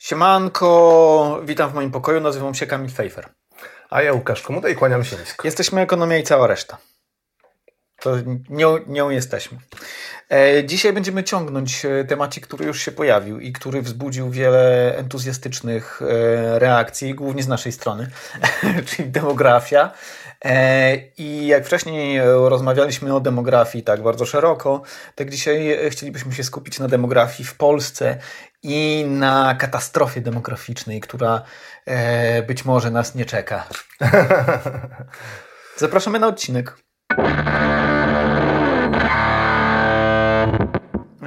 Siemanko, witam w moim pokoju, nazywam się Kamil Fejfer. A ja Łukasz Komuda i kłaniam się nisko. Jesteśmy Ekonomia i cała reszta. To nią, nią jesteśmy. E, dzisiaj będziemy ciągnąć e, temacik, który już się pojawił i który wzbudził wiele entuzjastycznych e, reakcji, głównie z naszej strony, czyli demografia. I jak wcześniej rozmawialiśmy o demografii tak bardzo szeroko, tak dzisiaj chcielibyśmy się skupić na demografii w Polsce i na katastrofie demograficznej, która być może nas nie czeka. Zapraszamy na odcinek.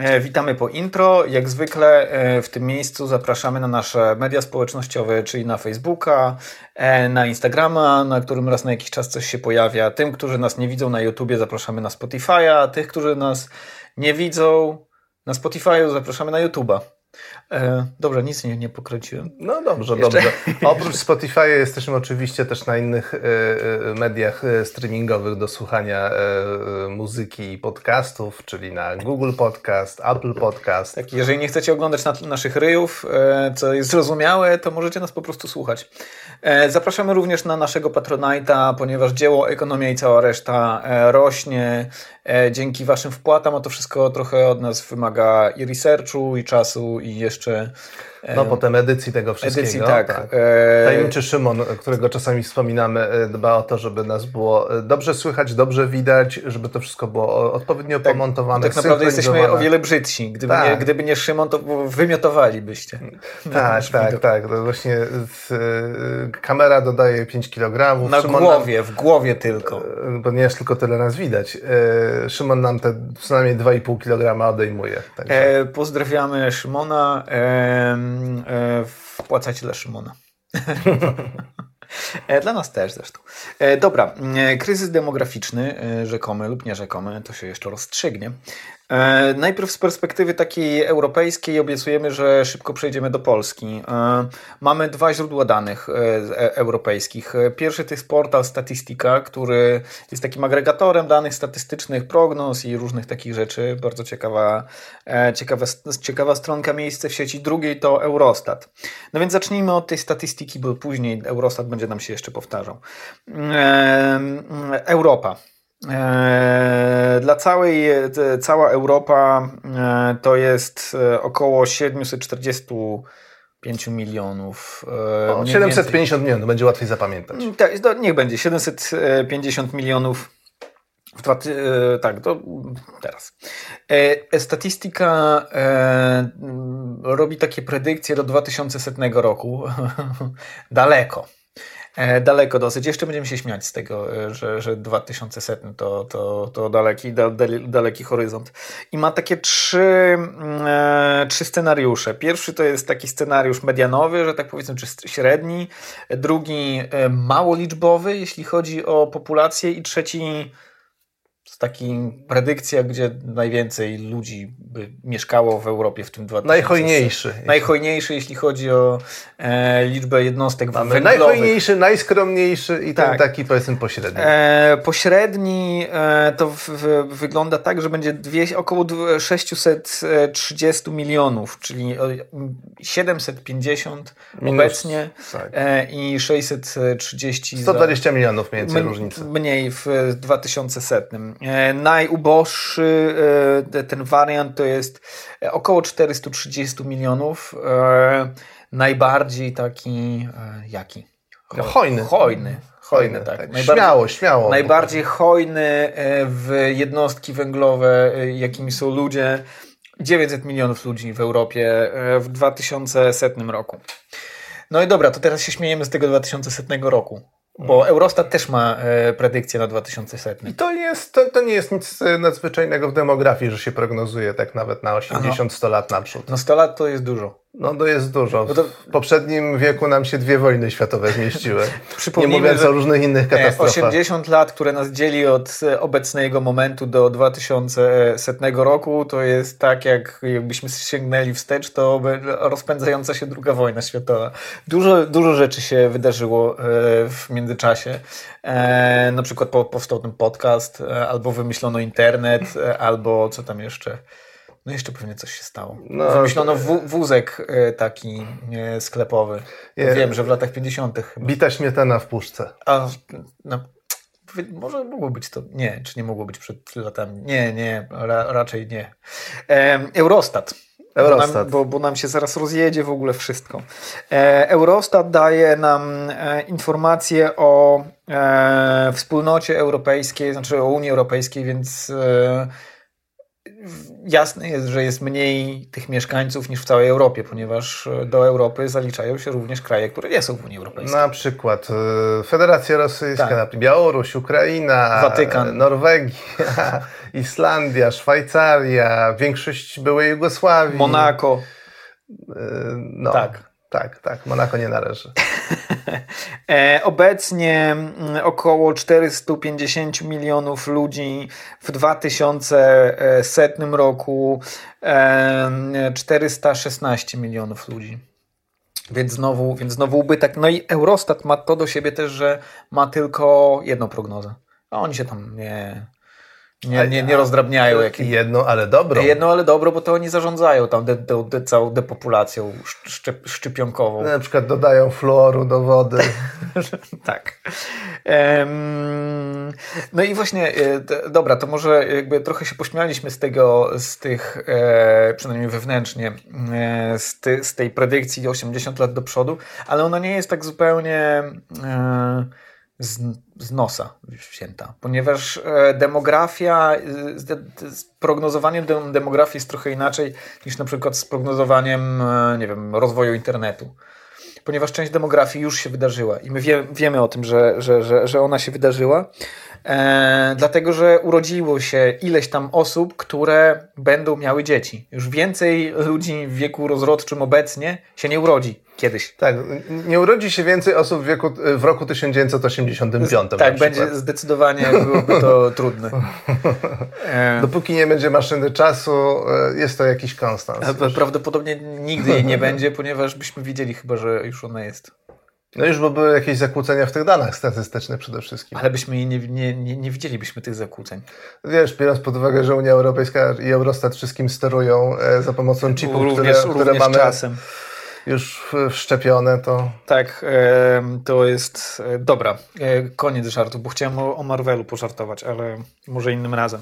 E, witamy po intro. Jak zwykle e, w tym miejscu zapraszamy na nasze media społecznościowe, czyli na Facebooka, e, na Instagrama, na którym raz na jakiś czas coś się pojawia. Tym, którzy nas nie widzą na YouTubie, zapraszamy na Spotify'a. Tych, którzy nas nie widzą na Spotify'u, zapraszamy na YouTube'a. E, dobrze, nic nie, nie pokręciłem. No dobrze, Jeszcze? dobrze. Oprócz Spotify jesteśmy oczywiście też na innych e, e, mediach streamingowych do słuchania muzyki i podcastów, czyli na Google Podcast, Apple Podcast. Tak, jeżeli nie chcecie oglądać na, naszych ryjów, co jest zrozumiałe, to możecie nas po prostu słuchać. Zapraszamy również na naszego Patronite'a, ponieważ dzieło Ekonomia i cała reszta rośnie dzięki Waszym wpłatom, a to wszystko trochę od nas wymaga i researchu, i czasu, i jeszcze jeszcze no potem edycji tego wszystkiego. Edycji, tak. tak. E, Tajemniczy Szymon, którego czasami wspominamy, e, dba o to, żeby nas było e, dobrze słychać, dobrze widać, żeby to wszystko było odpowiednio tak, pomontowane. Tak naprawdę jesteśmy o wiele brzydsi. Gdyby, tak. nie, gdyby nie Szymon, to wymiotowalibyście. Tak, tak, tak. To właśnie kamera dodaje 5 kg. Na Szymon głowie, nam, w głowie tylko. Bo nie jest tylko tyle nas widać. Szymon nam te przynajmniej 2,5 kg odejmuje. Także. pozdrawiamy Szymona. E, wpłacać dla Szymona. E, dla nas też zresztą. E, dobra, kryzys demograficzny, rzekomy lub nierzekomy, to się jeszcze rozstrzygnie. E, najpierw z perspektywy takiej europejskiej obiecujemy, że szybko przejdziemy do Polski. E, mamy dwa źródła danych e, europejskich. Pierwszy to jest portal Statistika, który jest takim agregatorem danych statystycznych, prognoz i różnych takich rzeczy. Bardzo ciekawa, ciekawa, ciekawa stronka miejsce w sieci. Drugiej to Eurostat. No więc zacznijmy od tej statystyki, bo później Eurostat będzie nam się jeszcze powtarzał. Europa. E, dla całej, cała Europa e, to jest e, około 745 milionów. O, 750 milionów, będzie łatwiej zapamiętać. Mm, tak, niech będzie 750 milionów. Dwa, tak, to teraz. Statystyka robi takie predykcje do 2100 roku. Daleko. E, daleko dosyć. Jeszcze będziemy się śmiać z tego, e, że, że 2100 to, to, to daleki, daleki horyzont. I ma takie trzy, mm, e, trzy scenariusze. Pierwszy to jest taki scenariusz medianowy, że tak powiedzmy, czy średni. Drugi mało liczbowy, jeśli chodzi o populację. I trzeci taki predykcja, gdzie najwięcej ludzi by mieszkało w Europie w tym 2000. Najhojniejszy. Najhojniejszy, jeśli chodzi o e, liczbę jednostek Mamy węglowych. Najhojniejszy, najskromniejszy i tak. ten taki powiedzmy pośredni. E, pośredni e, to w, w, wygląda tak, że będzie dwie, około 630 milionów, czyli 750 Minus, obecnie tak. e, i 630 120 za, milionów mniej więcej różnicy. Mniej w 2100. E, najuboższy e, ten wariant to jest e, około 430 milionów. Najbardziej taki jaki? No, hojny. Hojny. Hojny, tak. tak. Śmiało, śmiało. Najbardziej hojny w jednostki węglowe, jakimi są ludzie. 900 milionów ludzi w Europie w 2100 roku. No i dobra, to teraz się śmiejemy z tego 2100 roku. Bo Eurostat też ma e, predykcję na 2100. I to, jest, to, to nie jest nic e, nadzwyczajnego w demografii, że się prognozuje tak nawet na 80-100 lat naprzód. No 100 lat to jest dużo. No to jest dużo. W poprzednim wieku nam się dwie wojny światowe zmieściły. nie mówiąc o różnych innych katastrofach. 80 lat, które nas dzieli od obecnego momentu do 2100 roku, to jest tak, jak jakbyśmy sięgnęli wstecz, to rozpędzająca się druga wojna światowa. Dużo, dużo rzeczy się wydarzyło e, w międzyczasie. E, na przykład powstał ten podcast, e, albo wymyślono internet, albo co tam jeszcze No jeszcze pewnie coś się stało. No, Wymyślono wózek e, taki sklepowy. Je, Wiem, że w latach 50. Chyba. Bita śmietana w puszce. A, no, może mogło być to. Nie, czy nie mogło być przed latami? Nie, nie, ra, raczej nie. Eurostat. Eurostat. Bo nam, bo, bo nam, się zaraz rozjedzie w ogóle wszystko. E, Eurostat daje nam e, informacje o wspólnocie europejskiej, znaczy o Unii Europejskiej, więc jasne jest, że jest mniej tych mieszkańców niż w całej Europie, ponieważ e, do Europy zaliczają się również kraje, które nie są w Unii Europejskiej. Na przykład e, Federacja Rosyjska, tak. Białoruś, Ukraina, Watykan. Norwegia, Islandia, Szwajcaria, większość byłej Jugosławii. Monako. E, no. Tak. Tak, tak, Monako nie należy. E, obecnie mm, około 450 milionów ludzi w 2100 roku 416 milionów ludzi. Więc znowu, więc znowu ubytek. No i Eurostat ma to do siebie też, że ma tylko jedną prognozę. A oni się tam nie, nie, nie, nie rozdrabniają. Jakie... Jedno, ale dobro. Jedno, ale dobro, bo to oni zarządzają tam de, de, de, całą depopulacją szczep, szczypionkową. Na przykład dodają fluoru do wody. tak. Um, no i właśnie, e, dobra, to może jakby trochę się pośmialiśmy z tego, z tych, e, przynajmniej wewnętrznie, e, z, ty, z tej predykcji 80 lat do przodu, ale ona nie jest tak zupełnie... E, z, z nosa wzięta, ponieważ e, demografia, e, z prognozowaniem demografii jest trochę inaczej niż na przykład z prognozowaniem, e, nie wiem, rozwoju internetu. Ponieważ część demografii już się wydarzyła i my wie, wiemy o tym, że, że, że, że ona się wydarzyła, E, dlatego, że urodziło się ileś tam osób, które będą miały dzieci. Już więcej ludzi w wieku rozrodczym obecnie się nie urodzi kiedyś. Tak, nie urodzi się więcej osób w, wieku, w roku 1985. Tak, będzie zdecydowanie byłoby to trudne. E, Dopóki nie będzie maszyny czasu, e, jest to jakiś konstans. Prawdopodobnie nigdy jej nie będzie, ponieważ byśmy widzieli chyba, że już ona jest. No już by były jakieś zakłócenia w tych danych statystycznych przede wszystkim. Ale byśmy nie, nie, nie, nie widzielibyśmy tych zakłóceń. Wiesz, biorąc pod uwagę, że Unia Europejska i Eurostat wszystkim sterują e, za pomocą chipów, również, które, które mamy czasem. Już wszczepione, to... Tak, to jest... E, dobra, e, koniec żartu, bo chciałem o, Marvelu pożartować, ale może innym razem.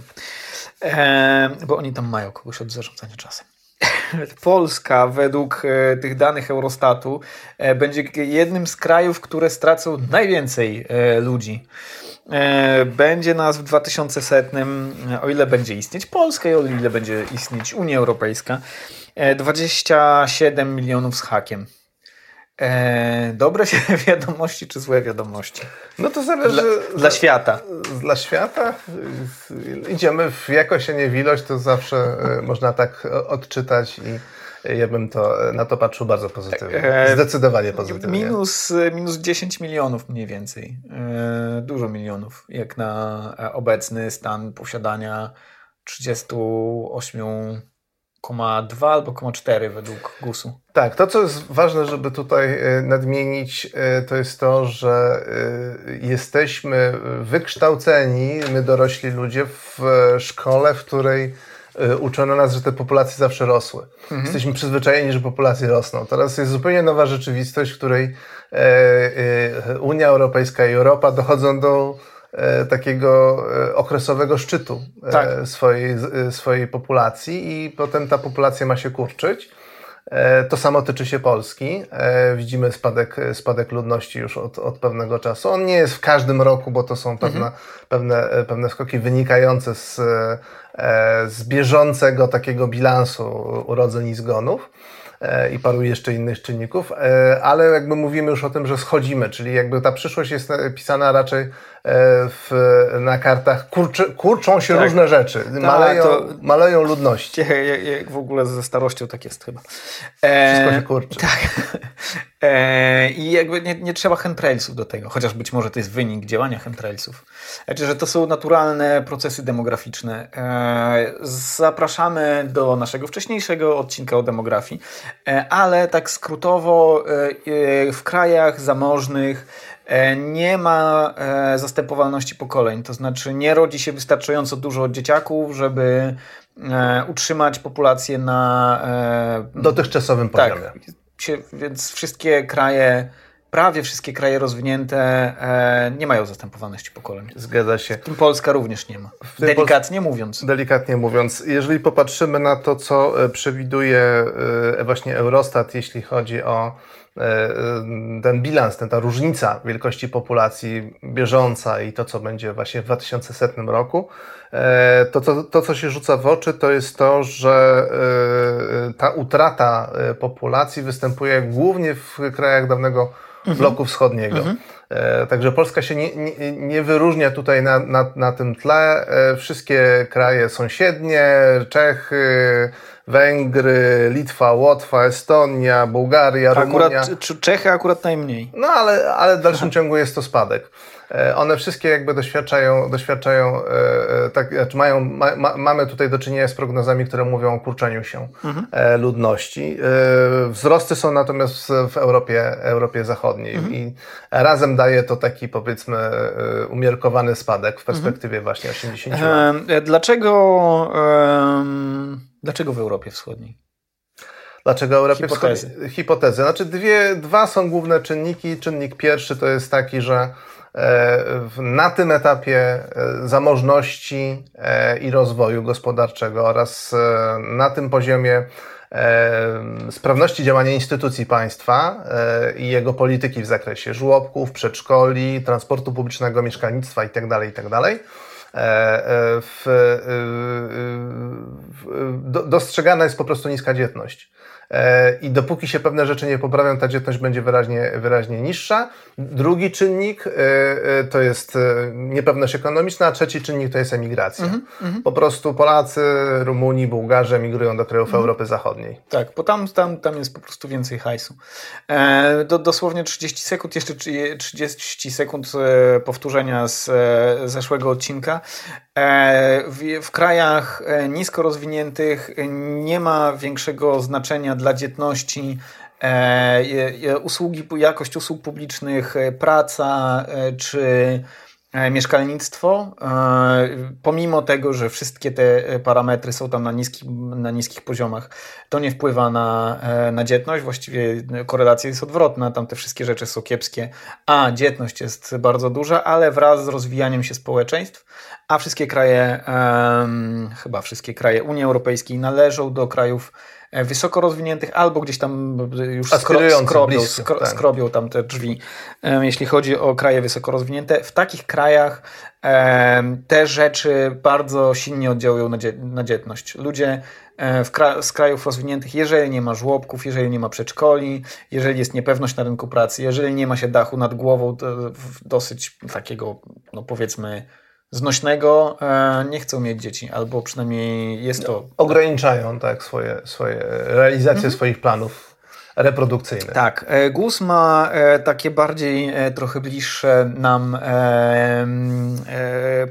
bo oni tam mają kogoś od zarządzania czasem. Polska według e, tych danych Eurostatu będzie jednym z krajów, które stracą najwięcej ludzi. Będzie nas w 2100, o ile będzie istnieć Polska i o ile będzie istnieć Unia Europejska, 27 milionów z hakiem. E, dobre wiadomości czy złe wiadomości? No to zależy. Dla, dla świata. Dla świata idziemy w jakość, a nie w ilość, to zawsze e, można tak odczytać i ja bym to, na to patrzył bardzo pozytywnie. E, Zdecydowanie pozytywnie. Minus, minus 10 milionów mniej więcej. Dużo milionów, jak na obecny stan posiadania 38 0,2 albo 0,4 według GUS-u. Tak, to co jest ważne, żeby tutaj e, nadmienić, e, to jest to, że e, jesteśmy wykształceni, my dorośli ludzie, w szkole, w której uczono nas, że te populacje zawsze rosły. Mhm. Jesteśmy przyzwyczajeni, że populacje rosną. Teraz jest zupełnie nowa rzeczywistość, w której Unia Europejska i Europa dochodzą do takiego e, okresowego szczytu e, tak. swojej, swojej populacji i potem ta populacja ma się kurczyć. To samo tyczy się Polski. Widzimy spadek, spadek ludności już od, od pewnego czasu. On nie jest w każdym roku, bo to są pewne, mhm. pewne, pewne skoki wynikające z, z bieżącego takiego bilansu urodzeń i zgonów i paru jeszcze innych czynników, ale jakby mówimy już o tym, że schodzimy, czyli jakby ta przyszłość jest pisana raczej E, w, na kartach kurczy, kurczą się tak. różne rzeczy. Tak, maleją, to... maleją ludności. Jak, jak w ogóle ze starością tak jest chyba. E, Wszystko się kurczy. Tak. E, I jakby nie, nie trzeba chemtrailsów do tego, chociaż być może to jest wynik działania chemtrailsów. Znaczy, że to są naturalne procesy demograficzne. E, zapraszamy do naszego wcześniejszego odcinka o demografii, ale tak skrótowo w krajach zamożnych nie ma zastępowalności pokoleń, to znaczy nie rodzi się wystarczająco dużo dzieciaków, żeby utrzymać populację na dotychczasowym poziomie. Tak, więc wszystkie kraje prawie wszystkie kraje rozwinięte e, nie mają zastępowalności pokoleń. Zgadza się. W tym Polska również nie ma. Delikatnie mówiąc. Delikatnie mówiąc. Jeżeli popatrzymy na to, co e, przewiduje e, właśnie Eurostat, jeśli chodzi o ten bilans, ten, ta różnica wielkości populacji bieżąca i to, co będzie właśnie w 2100 roku, to, to, to, co się rzuca w oczy, to jest to, że ta utrata populacji występuje głównie w krajach dawnego mhm. bloku wschodniego. Mhm. E, także Polska się nie, nie, nie wyróżnia tutaj na, na, na tym tle. E, wszystkie kraje sąsiednie, Czechy, Węgry, Litwa, Łotwa, Estonia, Bułgaria, Rumunia. Akurat Czechy akurat najmniej. No ale, ale w dalszym ciągu jest to spadek. E, one wszystkie jakby doświadczają, doświadczają e, e, tak, znaczy mają, ma, ma, mamy tutaj do czynienia z prognozami, które mówią o kurczeniu się mhm. ludności. Wzrosty są natomiast w Europie, Europie Zachodniej mhm. i razem daje to taki powiedzmy umiarkowany spadek w perspektywie mhm. właśnie 80 lat. Dlaczego, dlaczego w Europie Wschodniej? Dlaczego Europie Hipotezy. Wschodniej? Hipotezy. Znaczy dwie, dwa są główne czynniki. Czynnik pierwszy to jest taki, że E, na tym etapie e, zamożności e, i rozwoju gospodarczego oraz na tym poziomie sprawności działania instytucji państwa i jego polityki w zakresie żłobków, przedszkoli, transportu publicznego, mieszkalnictwa itd., tak itd., tak w, w, dostrzegana jest po prostu niska dzietność. E, i dopóki się pewne rzeczy nie poprawią, ta dzietność będzie wyraźnie, wyraźnie niższa. Drugi czynnik e, e, to jest niepewność ekonomiczna, a trzeci czynnik to jest emigracja. Mm -hmm. Po prostu Polacy, Rumuni, Bułgarzy emigrują do krajów mm -hmm. Europy Zachodniej. Tak, bo tam, tam, tam jest po prostu więcej hajsu. E, do, dosłownie 30 sekund, jeszcze 30 sekund powtórzenia z zeszłego odcinka. E, w, w krajach nisko rozwiniętych nie ma większego znaczenia dla dzietności e, usługi, jakość usług publicznych, e, praca e, czy mieszkalnictwo, pomimo tego, że wszystkie te parametry są tam na, niskich na niskich poziomach, to nie wpływa na, na dzietność. Właściwie korelacja jest odwrotna, tam te wszystkie rzeczy są kiepskie, a dzietność jest bardzo duża, ale wraz z rozwijaniem się społeczeństw, a wszystkie kraje, chyba wszystkie kraje Unii Europejskiej należą do krajów wysoko rozwiniętych, albo gdzieś tam już skro, skrobią, blisko, skro, tak. skrobią tam te drzwi, jeśli chodzi o kraje wysoko rozwinięte. W takich krajach te rzeczy bardzo silnie oddziałują na, dzie na dzietność. Ludzie e, kra z krajów rozwiniętych, jeżeli nie ma żłobków, jeżeli nie ma przedszkoli, jeżeli jest niepewność na rynku pracy, jeżeli nie ma się dachu nad głową, dosyć takiego, no powiedzmy, znośnego e, nie chcą mieć dzieci, albo przynajmniej jest to. Ograniczają tak swoje, swoje realizację mhm. swoich planów reprodukcyjnych. Tak. E, GUS ma e, takie bardziej trochę bliższe nam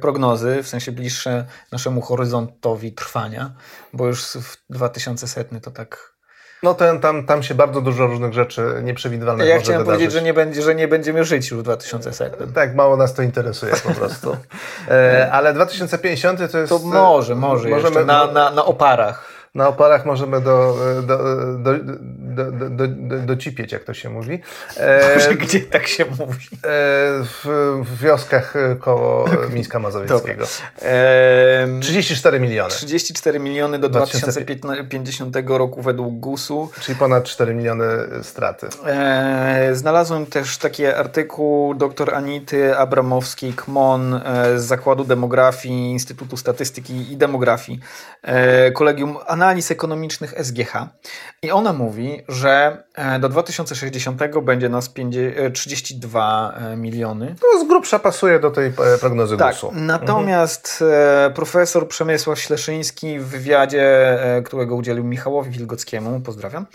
prognozy, w sensie bliższe naszemu horyzontowi trwania, bo już w 2100 to tak no ten, tam, tam się bardzo dużo różnych rzeczy nieprzewidywalnych ja może chciałem wydarzyć. powiedzieć, że nie, będzie, że nie będziemy żyć już w 2100. Tak, mało nas to interesuje po prostu. E, ale 2050 to jest... To może, może możemy, na, na, na oparach na oparach możemy do, do, do, do, do, do, docipieć, jak to się mówi. E, Gdzie tak się mówi? E, w, w wioskach koło Mińska Mazowieckiego. E, 34 miliony. 34 miliony do 2050 roku według GUS-u. Czyli ponad 4 miliony straty. E, znalazłem też taki artykuł dr Anity Abramowskiej-Kmon e, z Zakładu Demografii Instytutu Statystyki i Demografii e, Kolegium Analiz Ekonomicznych SGH i ona mówi, że e, do 2060 będzie nas 32 e, miliony. To z grubsza pasuje do tej e, prognozy tak, GUS-u. Natomiast mhm. profesor Przemysław Śleszyński w wywiadzie, którego udzielił Michałowi Wilgockiemu, pozdrawiam,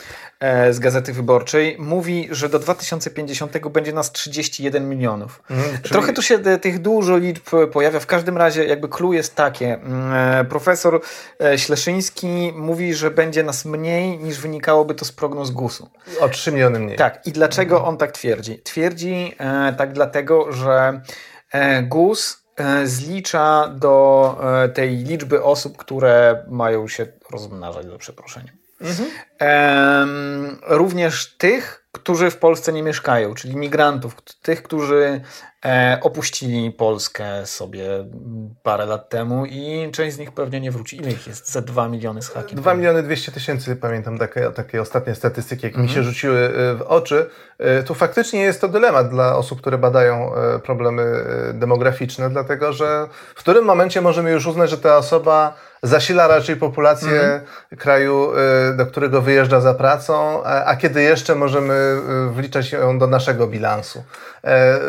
z Gazety Wyborczej, mówi, że do 2050 będzie nas 31 milionów. Mhm, czyli... Trochę tu się tych dużo liczb pojawia. W każdym razie jakby clue jest takie. Mm, profesor Śleszyński mówi, że będzie nas mniej niż wynikałoby to z prognoz GUS-u. O 3 miliony mniej. Tak. I dlaczego on tak twierdzi? Twierdzi e, tak dlatego, że e, GUS e, zlicza do e, tej liczby osób, które mają się rozmnażać, za przeproszeniem. Mhm. również tych, którzy w Polsce nie mieszkają, czyli migrantów, tych, którzy e, opuścili Polskę sobie parę lat temu i część z nich pewnie nie wróci. Ile ich jest? Ze 2 miliony z hakiem? 2 miliony 200 tysięcy, pamiętam takie, takie ostatnie statystyki, jak mhm. mi się mhm. rzuciły e, w oczy. E, tu faktycznie jest to dylemat dla osób, które badają problemy demograficzne, dlatego że w którym momencie możemy już uznać, że ta osoba zasila raczej populację mhm. kraju, y, do którego wyjeżdża za pracą, a kiedy jeszcze możemy y, wliczać ją do naszego bilansu. E, y,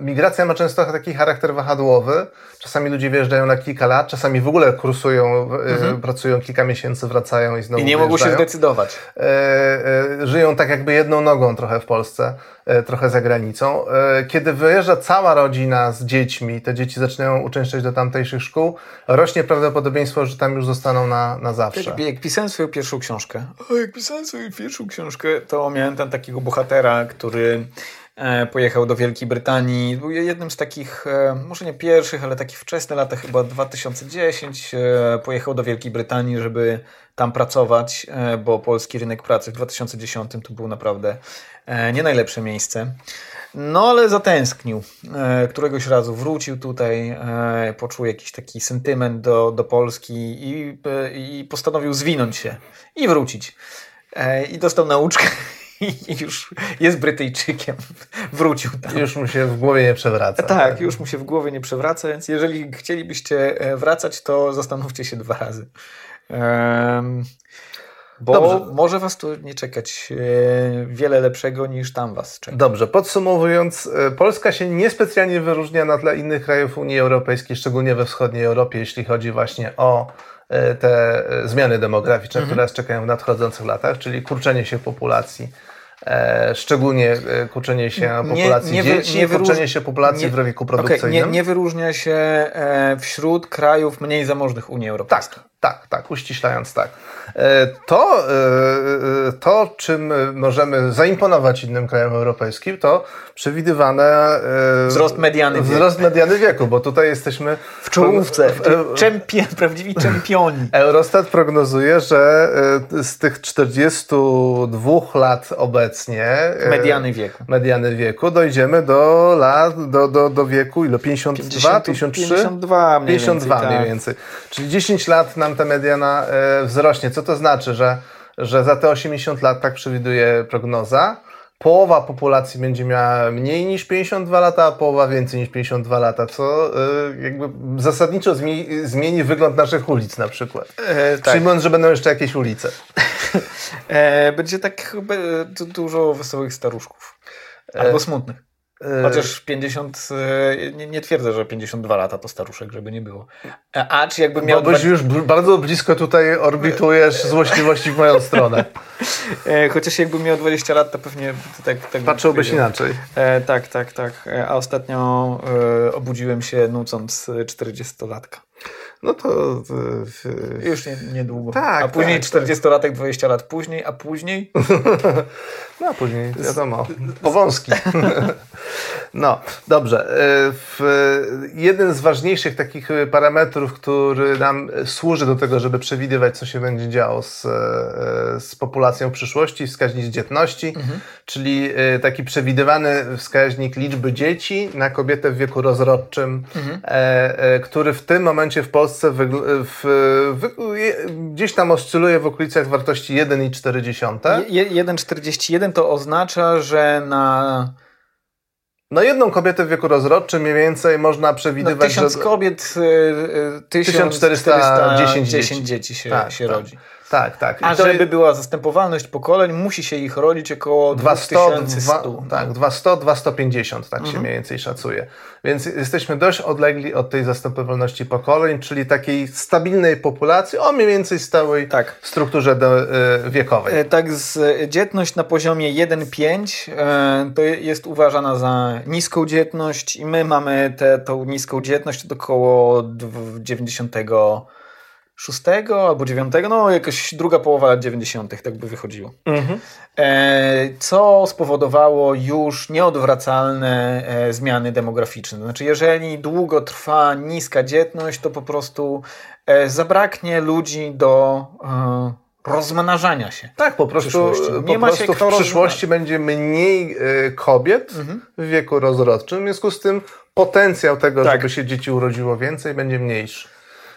migracja ma często taki charakter wahadłowy. Czasami ludzie wyjeżdżają na kilka lat, czasami w ogóle kursują, mhm. pracują kilka miesięcy, wracają i znowu I nie mogą się zdecydować. E, e, żyją tak jakby jedną nogą trochę w Polsce. E, trochę za granicą. E, kiedy wyjeżdża cała rodzina z dziećmi, te dzieci zaczynają uczęszczać do tamtejszych szkół, rośnie prawdopodobieństwo, że tam już zostaną na, na zawsze. Jak, jak pisałem swoją pierwszą książkę, o, jak pisałem swoją pierwszą książkę, to miałem tam takiego bohatera, który e, pojechał do Wielkiej Brytanii. Był jednym z takich, może nie pierwszych, ale takich wczesnych latach, chyba 2010, pojechał do Wielkiej Brytanii, żeby tam pracować, bo polski rynek pracy w 2010 to był naprawdę E, nie najlepsze miejsce. No ale zatęsknił. E, któregoś razu wrócił tutaj, e, poczuł jakiś taki sentyment do, do Polski i, i postanowił zwinąć się i wrócić. I dostał nauczkę i już jest Brytyjczykiem. Wrócił tam. Już mu się w głowie nie przewraca. Tak, już mu się w głowie nie przewraca, więc jeżeli chcielibyście wracać, to zastanówcie się dwa razy. Bo Dobrze. może was tu nie czekać e, wiele lepszego niż tam was czeka. Dobrze, podsumowując, e, Polska się niespecjalnie wyróżnia na tle innych krajów Unii Europejskiej, szczególnie we wschodniej Europie, jeśli chodzi właśnie o e, te zmiany demograficzne, mhm. które nas czekają w nadchodzących latach, czyli kurczenie się populacji. szczególnie kurczenie się populacji nie, nie, dzieci, nie kurczenie się populacji w wieku produkcyjnym. Okay, nie, nie wyróżnia się wśród krajów mniej zamożnych Unii Europejskiej. Tak, tak, tak, uściślając tak. E, to, e, e, to, czym możemy zaimponować innym krajom europejskim, to przewidywane wzrost mediany wieku. Wzrost mediany wieku, bo tutaj jesteśmy w czołówce, czempion, prawdziwi czempioni. Eurostat prognozuje, że z tych 42 lat obecnie mediany wieku. Mediany wieku dojdziemy do lat, do, do, do wieku ile? 52, 53? 52 mniej 52 więcej, mniej tak. więcej. Czyli 10 lat nam ta mediana wzrośnie. Co to znaczy, że, że za te 80 lat, tak przewiduje prognoza, połowa populacji będzie miała mniej niż 52 lata, a połowa więcej niż 52 lata, co y, jakby zasadniczo zmieni, zmieni wygląd naszych ulic na przykład. E, tak. Przyjmując, że będą jeszcze jakieś ulice. E, będzie tak dużo wesołych staruszków. Albo e, smutnych. Chociaż 50, yy, nie, nie, twierdzę, że 52 lata to staruszek, żeby nie było. A czy jakby miał... Bo byś już bardzo blisko tutaj orbitujesz złośliwości w moją stronę. Yy, chociaż jakby miał 20 lat, to pewnie tak... tak Patrzyłbyś inaczej. tak, tak, tak. A ostatnio obudziłem się nucąc 40-latka. No to... Już nie, niedługo. Tak, a później tak, 40-latek, tak. 20 lat później, a później... no później, wiadomo, powązki. no, dobrze. E, w, jeden z ważniejszych takich parametrów, który nam służy do tego, żeby przewidywać, co się będzie działo z, e, z populacją w przyszłości, wskaźnik dzietności, mhm. czyli e, taki przewidywany wskaźnik liczby dzieci na kobietę w wieku rozrodczym, mhm. który w tym momencie w Polsce w, w, gdzieś tam oscyluje w okolicach wartości 1,4. 1,41 to oznacza, że na no jedną kobietę w wieku rozrodczym mniej więcej można przewidywać, na tysiąc że... kobiet, y, y, 1410 dzieci się, tak, się tak. rodzi. Tak, tak. A żeby była zastępowalność pokoleń, musi się ich rodzić około 2100. tak, 200, 250, tak mhm. się mniej więcej szacuje. Więc jesteśmy dość odlegli od tej zastępowalności pokoleń, czyli takiej stabilnej populacji o mniej więcej stałej tak. strukturze do, y, wiekowej. E, tak, z, dzietność na poziomie 1,5 e, to jest uważana za niską dzietność i my mamy tę niską dzietność od około 90 szóstego albo dziewiątego, no jakoś druga połowa lat 90. tak by wychodziło. Mhm. E, co spowodowało już nieodwracalne e, zmiany demograficzne. Znaczy, jeżeli długo trwa niska dzietność, to po prostu e, zabraknie ludzi do rozmnażania się. Tak, po prostu, nie ma się w przyszłości będzie mniej kobiet mhm. w wieku rozrodczym, w związku z tym potencjał tego, tak. żeby się dzieci urodziło więcej, będzie mniejszy.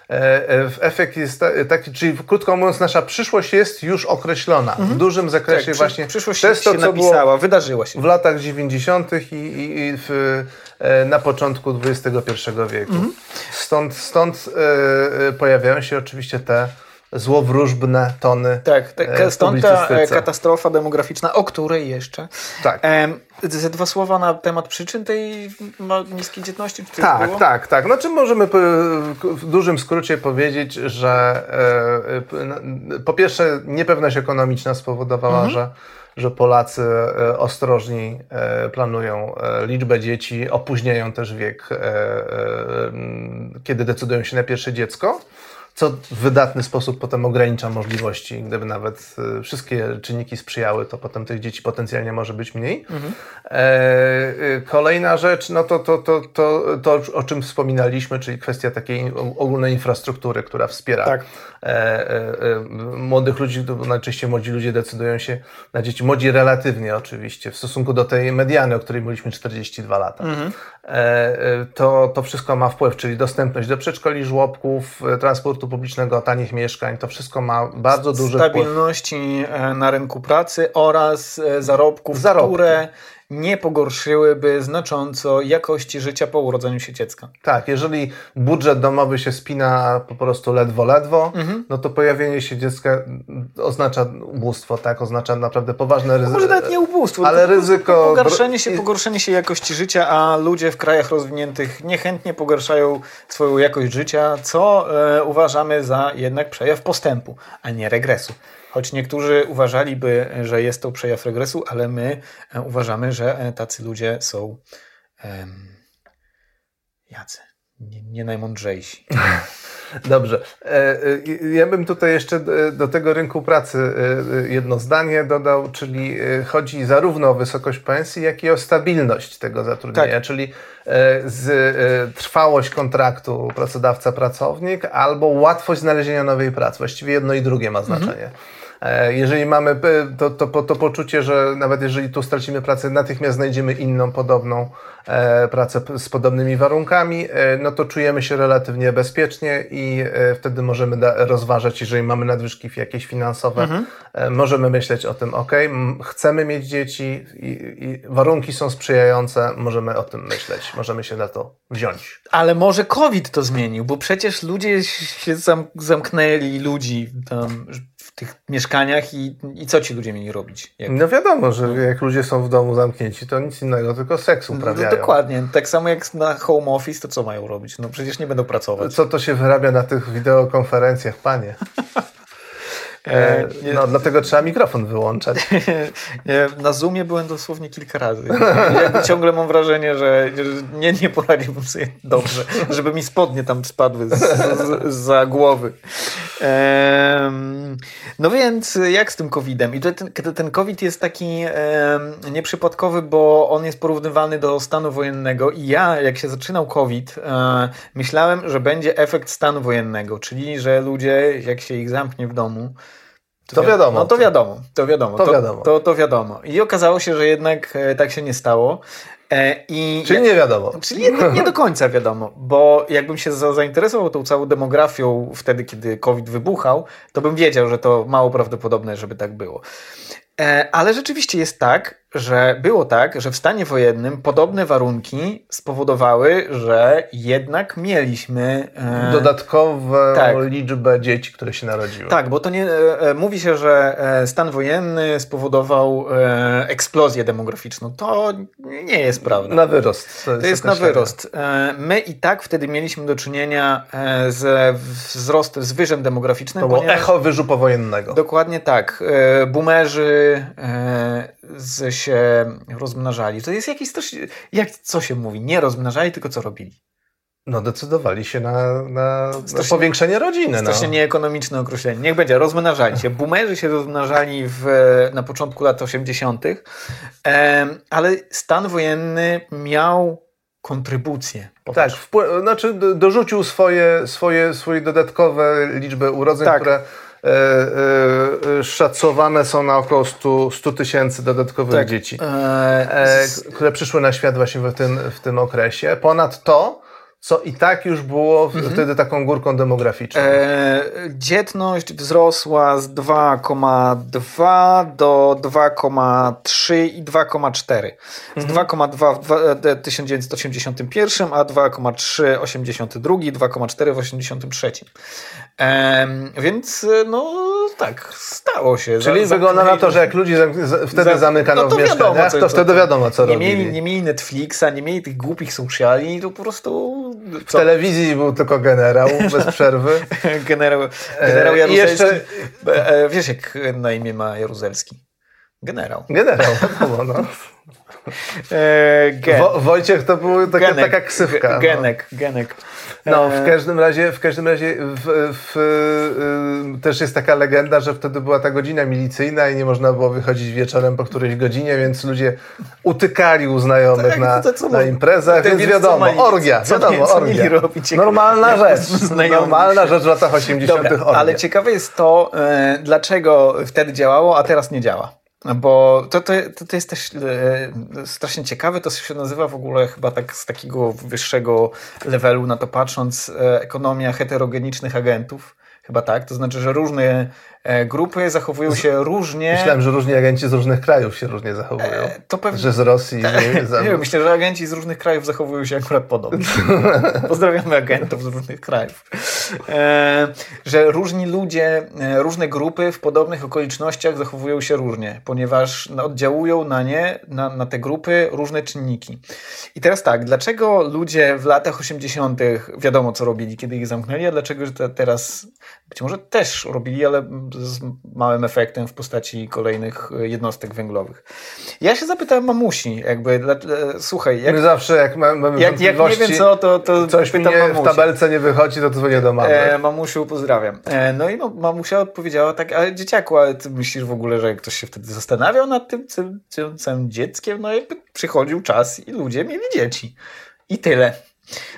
E, e, efekt jest taki, czyli krótko mówiąc, nasza przyszłość jest już określona mhm. w dużym zakresie tak, właśnie. Przyszłość to jest to, się napisała, wydarzyła się. W latach 90. i, i, i w, e, na początku XXI wieku. Mhm. Stąd, stąd pojawiają się oczywiście te złowróżbne tony. Tak, tak stąd ta katastrofa demograficzna, o której jeszcze. Tak. Ze dwa słowa na temat przyczyn tej niskiej dzietności? Czy tak, było? tak, tak. Znaczy możemy w dużym skrócie powiedzieć, że e, po pierwsze niepewność ekonomiczna spowodowała, mhm. że że Polacy e, ostrożni e, planują liczbę dzieci, opóźniają też wiek, kiedy decydują się na pierwsze dziecko co w wydatny sposób potem ogranicza możliwości. Gdyby nawet y, wszystkie czynniki sprzyjały, to potem tych dzieci potencjalnie może być mniej. Mhm. E, kolejna rzecz, no to, to, to, to, to, o czym wspominaliśmy, czyli kwestia takiej ogólnej infrastruktury, która wspiera tak. e, e, młodych ludzi, najczęściej młodzi ludzie decydują się na dzieci, młodzi relatywnie oczywiście, w stosunku do tej mediany, o której mówiliśmy 42 lata. Mhm. to, to wszystko ma wpływ, czyli dostępność do przedszkoli, żłobków, transportu publicznego, tanich mieszkań, to wszystko ma bardzo duży Stabilności wpływ. E, na rynku pracy oraz e, zarobków, Zarobki. które nie pogorszyłyby znacząco jakości życia po urodzeniu się dziecka. Tak, jeżeli budżet domowy się spina po prostu ledwo, ledwo, mhm. no to pojawienie się dziecka oznacza ubóstwo, tak? Oznacza naprawdę poważne ryzyko. Może nawet nie ubóstwo, ale ryzyko. Pogorszenie się, pogorszenie się jakości życia, a ludzie w krajach rozwiniętych niechętnie pogarszają swoją jakość życia, co e, uważamy za jednak przejaw postępu, a nie regresu. Choć niektórzy uważaliby, że jest to przejaw regresu, ale my e, uważamy, że e, tacy ludzie są um, jacy, nie, nie najmądrzejsi. Dobrze. E, ja bym tutaj jeszcze do tego rynku pracy jedno zdanie dodał, czyli chodzi zarówno o wysokość pensji, jak i o stabilność tego zatrudnienia, tak. czyli z trwałość kontraktu pracodawca-pracownik albo łatwość znalezienia nowej pracy. Właściwie jedno i drugie ma znaczenie. Mhm. E, jeżeli mamy to, to, to, poczucie, że nawet jeżeli tu stracimy pracę, natychmiast znajdziemy inną, podobną e, pracę z podobnymi warunkami, e, no to czujemy się relatywnie bezpiecznie i wtedy możemy rozważać, jeżeli mamy nadwyżki jakieś finansowe, mhm. możemy myśleć o tym, ok, chcemy mieć dzieci i, i warunki są sprzyjające, możemy o tym myśleć, możemy się na to wziąć. Ale może COVID to zmienił, bo przecież ludzie się zamknęli, ludzi tam tych mieszkaniach i, i co ci ludzie mieli robić? Jak... No wiadomo, że jak ludzie są w domu zamknięci, to nic innego, tylko seks no, uprawiają. No, dokładnie. Tak samo jak na home office, to co mają robić? No przecież nie będą pracować. Co to się wyrabia na tych wideokonferencjach, panie? E, nie, no, dlatego trzeba mikrofon wyłączać. Na Zoomie byłem dosłownie kilka razy. Ja ciągle mam wrażenie, że nie, nie poradziłbym sobie dobrze, żeby mi spodnie tam spadły z, z, za głowy. no więc jak z tym COVID-em? I ten, ten COVID jest taki nieprzypadkowy, bo on jest porównywalny do stanu wojennego i ja, jak się zaczynał COVID, e, myślałem, że będzie efekt stanu wojennego, czyli że ludzie, jak się ich zamknie w domu, to wiadomo. No to wiadomo, to wiadomo. To, to wiadomo. To, to wiadomo. I okazało się, że jednak e, tak się nie stało. E, I czyli nie wiadomo. Czyli jednak nie do końca wiadomo, bo jakbym się zainteresował tą całą demografią wtedy, kiedy COVID wybuchał, to bym wiedział, że to mało prawdopodobne, żeby tak było. E, ale rzeczywiście jest tak, że było tak, że w stanie wojennym podobne warunki spowodowały, że jednak mieliśmy e, dodatkową tak. liczbę dzieci, które się narodziły. Tak, bo to nie e, mówi się, że stan wojenny spowodował eksplozję demograficzną. To nie jest prawda. Na wyrost. To jest, to jest na wyrost. My i tak wtedy mieliśmy do czynienia z wzrostem, z wyżem demograficznym. To było echo wyżu powojennego. Dokładnie tak. Boomerzy z się rozmnażali. To jest jakieś coś, jak, co się mówi, nie rozmnażali, tylko co robili. no decydowali się na, na, na powiększenie rodziny. Strasznie no. nieekonomiczne określenie. Niech będzie, rozmnażali się. Boomerzy się rozmnażali w, na początku lat 80., ale stan wojenny miał kontrybucję. Tak, wpły- znaczy dorzucił swoje, swoje, swoje dodatkowe liczby urodzeń, tak. które E, e, szacowane są na około 100 tysięcy dodatkowych tak. dzieci, e, które przyszły na świat właśnie w tym, w tym okresie. Ponadto co i tak już było mhm. wtedy taką górką demograficzną. E, dzietność wzrosła z 2,2 do 2,3 i 2,4. Z mhm. 2,2 w 1981, a 2,3 w 82, 2,4 w 83. E, więc no tak, stało się. Czyli za, wygląda na to, że jak ludzi wtedy za, zamykano no to w mieszkaniach, co, to wtedy wiadomo, co nie robili. Mieli, nie mieli Netflixa, nie mieli tych głupich sociali, to po prostu w telewizji był tylko generał bez przerwy. generał, generał e, Jaruzelski. Jeszcze... E, wiesz, jak na imię ma Jaruzelski? Generał. Generał, wiadomo, no. E, gen. Wo Wojciech to był taka, genek, taka ksywka. No. Genek, no. genek. No, w każdym razie, w każdym razie w, w, y, też jest taka legenda, że wtedy była ta godzina milicyjna i nie można było wychodzić wieczorem po którejś godzinie, więc ludzie utykali u znajomych tak, na, to, na imprezach, więc wiadomo, mali, orgia, co, wiadomo, co orgia. Robić, Normalna rzecz, normalna rzecz w latach 80 Dobra, Ale ciekawe jest to, e, dlaczego wtedy działało, a teraz nie działa. Bo to, to, to jest też e, strasznie ciekawe, to się nazywa w ogóle chyba tak z takiego wyższego levelu na to patrząc, e, ekonomia heterogenicznych agentów. Chyba tak, to znaczy, że różne grupy zachowują się różnie. Myślałem, że różni agenci z różnych krajów się różnie zachowują. E, to pewnie... Że z Rosji. Z... Nie, myślę, że agenci z różnych krajów zachowują się akurat podobnie. Pozdrawiamy agentów z różnych krajów. E, że różni ludzie, e, różne grupy w podobnych okolicznościach zachowują się różnie, ponieważ oddziałują na nie, na, na te grupy różne czynniki. I teraz tak, dlaczego ludzie w latach 80. wiadomo co robili, kiedy ich zamknęli, a dlaczego teraz być może też robili, ale z małym efektem w postaci kolejnych jednostek węglowych. Ja się zapytałem mamusi, jakby, e, słuchaj... Jak, My zawsze jak mamy jak, jak nie wiem co, to, to coś pytam mnie mamusi. w tabelce nie wychodzi, to dzwonię do mamy. E, mamusiu, pozdrawiam. E, no i mamusia odpowiedziała tak, ale dzieciaku, ale ty myślisz w ogóle, że ktoś się wtedy zastanawiał nad tym całym, całym dzieckiem? No jakby przychodził czas i ludzie mieli dzieci. I tyle.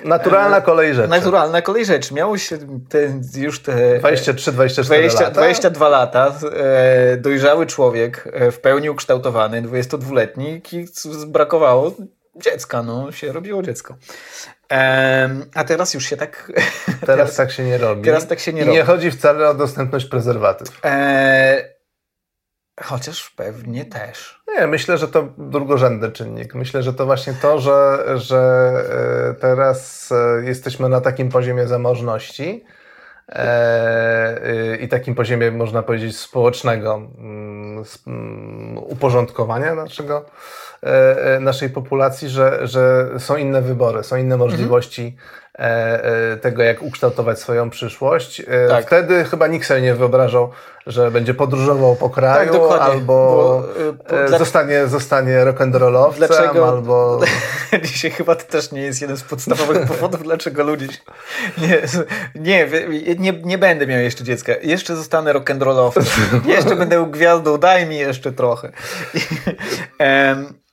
Naturalna kolej rzeczy. Naturalna kolej rzeczy. Miało się te, już te... 23, 24 20, lata. 22 lata. E, dojrzały człowiek, e, w pełni ukształtowany, 22-letni, brakowało dziecka, no, się robiło dziecko. E, a teraz już się tak... Teraz, teraz, tak się nie robi. Teraz tak się nie I robi. nie chodzi wcale o dostępność prezerwatyw. E, Chociaż pewnie też. Nie, myślę, że to drugorzędny czynnik. Myślę, że to właśnie to, że, że e, teraz e, jesteśmy na takim poziomie zamożności e, i takim poziomie, można powiedzieć, społecznego mm, mm, uporządkowania naszego, naszej populacji, że, że są inne wybory, są inne możliwości. Mhm E, e, tego, jak ukształtować swoją przyszłość. E, tak. Wtedy chyba nikt sobie nie wyobrażał, że będzie podróżował po kraju, tak, albo bo, bo, zostanie, zostanie rock'n'rollowcem, dlaczego, albo... Dzisiaj chyba to też nie jest jeden z podstawowych powodów, dlaczego ludzie... Nie, nie, nie, nie będę miał jeszcze dziecka. Jeszcze zostanę rock'n'rollowcem. jeszcze będę gwiazdą, daj mi jeszcze trochę.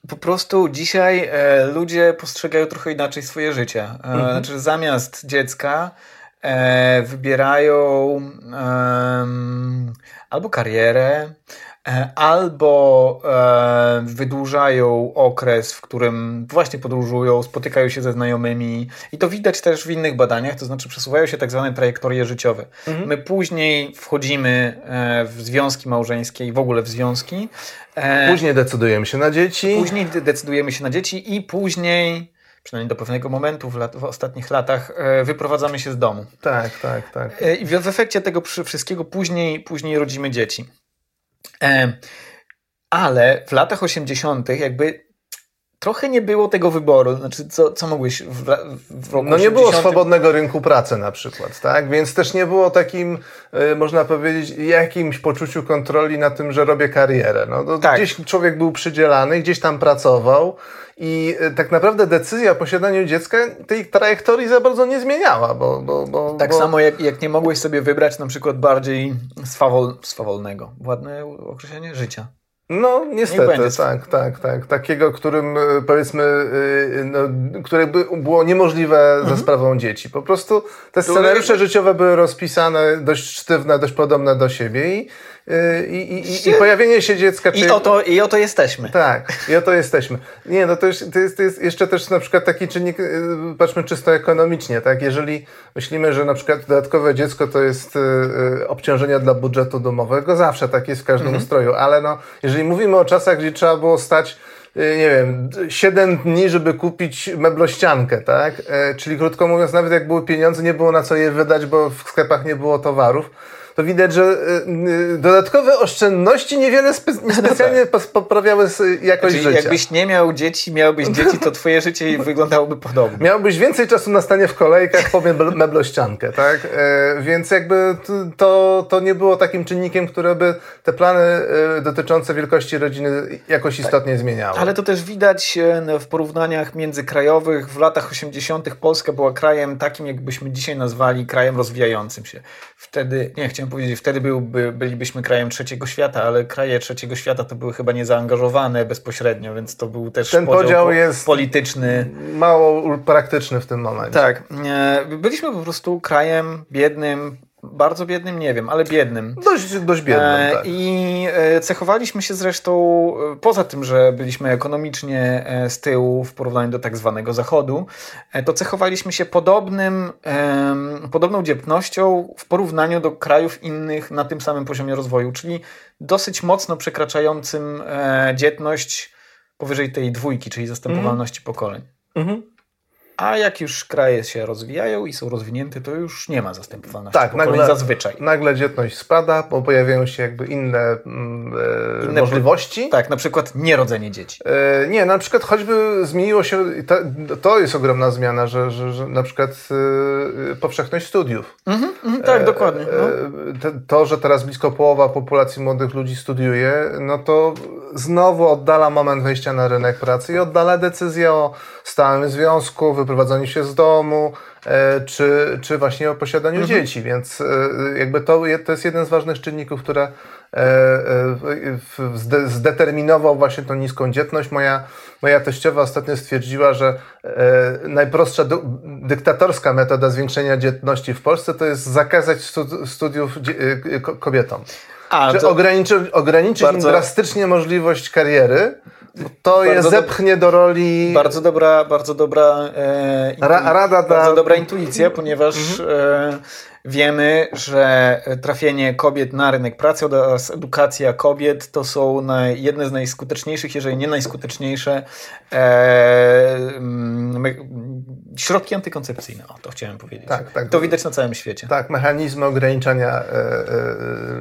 Po prostu dzisiaj e, ludzie postrzegają trochę inaczej swoje życie. E, mhm. Znaczy, zamiast dziecka e, wybierają albo karierę, albo e, wydłużają okres, w którym właśnie podróżują, spotykają się ze znajomymi i to widać też w innych badaniach, to znaczy przesuwają się tak zwane trajektorie życiowe. Mhm. My później wchodzimy e, w związki małżeńskie i w ogóle w związki. Później decydujemy się na dzieci. Później decydujemy się na dzieci i później przynajmniej do pewnego momentu w, lat, w, ostatnich latach, wyprowadzamy się z domu. Tak, tak, tak. I w, w efekcie tego wszystkiego później, później rodzimy dzieci. Ale w latach 80., jakby trochę nie było tego wyboru. Znaczy, co, co mogłeś w, w roku No nie 80? było swobodnego rynku pracy na przykład, tak? Więc też nie było takim, y, można powiedzieć, jakimś poczuciu kontroli na tym, że robię karierę. No, to Tak. Gdzieś człowiek był przydzielany, gdzieś tam pracował i y, tak naprawdę decyzja o posiadaniu dziecka tej trajektorii za bardzo nie zmieniała, bo... bo, bo Tak bo... samo jak, jak nie mogłeś sobie wybrać na przykład bardziej swawol, swawolnego, ładne określenie, życia. No, niestety, będzie. tak, tak, tak. Takiego, którym y, powiedzmy, y, no, które by było niemożliwe Mhm. za sprawą dzieci. Po prostu te scenariusze życiowe były rozpisane, dość sztywne, dość podobne do siebie i, i, i, i, pojawienie się dziecka... I oto, I oto jesteśmy. Tak, i oto jesteśmy. Nie, no to jest, to jest, to jest jeszcze też na przykład taki czynnik, y, patrzmy czysto ekonomicznie, tak? Jeżeli myślimy, że na przykład dodatkowe dziecko to jest y, y, obciążenie dla budżetu domowego, zawsze tak jest w każdym ustroju, ale no, jeżeli mówimy o czasach, gdzie trzeba było stać nie wiem, 7 dni, żeby kupić meblościankę, tak? Czyli krótko mówiąc, nawet jak były pieniądze, nie było na co je wydać, bo w sklepach nie było towarów. To widać, że y, y, dodatkowe oszczędności niewiele spe, niespecjalnie pos- poprawiały s- jakość Czyli życia. jakbyś nie miał dzieci, miałbyś dzieci, to twoje życie wyglądałoby podobnie. Miałbyś więcej czasu na stanie w kolejkach po mebl- meblościankę, tak? E, więc jakby to, to nie było takim czynnikiem, które by te plany e, dotyczące wielkości rodziny jakoś istotnie zmieniały. Ale to też widać e, w porównaniach międzykrajowych. W latach 80. Polska była krajem takim, jakbyśmy dzisiaj nazwali krajem rozwijającym się. Wtedy, nie chciałem wtedy byłby, bylibyśmy krajem trzeciego świata, ale kraje trzeciego świata to były chyba niezaangażowane bezpośrednio, więc to był też Ten podział po- jest- polityczny. Mało praktyczny w tym momencie. Tak. e, Byliśmy po prostu krajem biednym, bardzo biednym, nie wiem, ale biednym. Dość, dość biednym, E, tak. I e, cechowaliśmy się zresztą, e, poza tym, że byliśmy ekonomicznie z tyłu w porównaniu do tak zwanego Zachodu, to cechowaliśmy się podobnym, podobną dzietnością w porównaniu do krajów innych na tym samym poziomie rozwoju, czyli dosyć mocno przekraczającym dzietność powyżej tej dwójki, czyli zastępowalności pokoleń. Mhm. A jak już kraje się rozwijają i są rozwinięte, to już nie ma zastępowalności Tak, nagle, zazwyczaj. nagle dzietność spada, bo pojawiają się jakby inne, mm, e, Inne możliwości. Tak, na przykład nierodzenie dzieci. E, Nie, na przykład choćby zmieniło się, to, to jest ogromna zmiana, że, że, że na przykład e, powszechność studiów. Mhm, mhm, tak, dokładnie. No. E, To, że teraz blisko połowa populacji młodych ludzi studiuje, no to znowu oddala moment wejścia na rynek pracy i oddala decyzję o stałym związku, wyprowadzaniu się z domu, e, czy, czy właśnie o posiadaniu Mhm. dzieci, więc e, jakby to, to jest jeden z ważnych czynników, które e, zdeterminował właśnie tą niską dzietność. Moja, moja teściowa ostatnio stwierdziła, że najprostsza dyktatorska metoda zwiększenia dzietności w Polsce to jest zakazać stu, studiów kobietom. A, ograniczy, ograniczyć im bardzo- drastycznie możliwość kariery, to je zepchnie do roli... bardzo dobra, bardzo dobra, e, intu- Ra- rada da- bardzo dobra intuicja, ponieważ e, wiemy, że trafienie kobiet na rynek pracy oraz edukacja kobiet to są naj, jedne z najskuteczniejszych, jeżeli nie najskuteczniejsze e, środki antykoncepcyjne. O, to chciałem powiedzieć. Tak, tak. To widać na całym świecie. Tak, mechanizmy ograniczania e, e,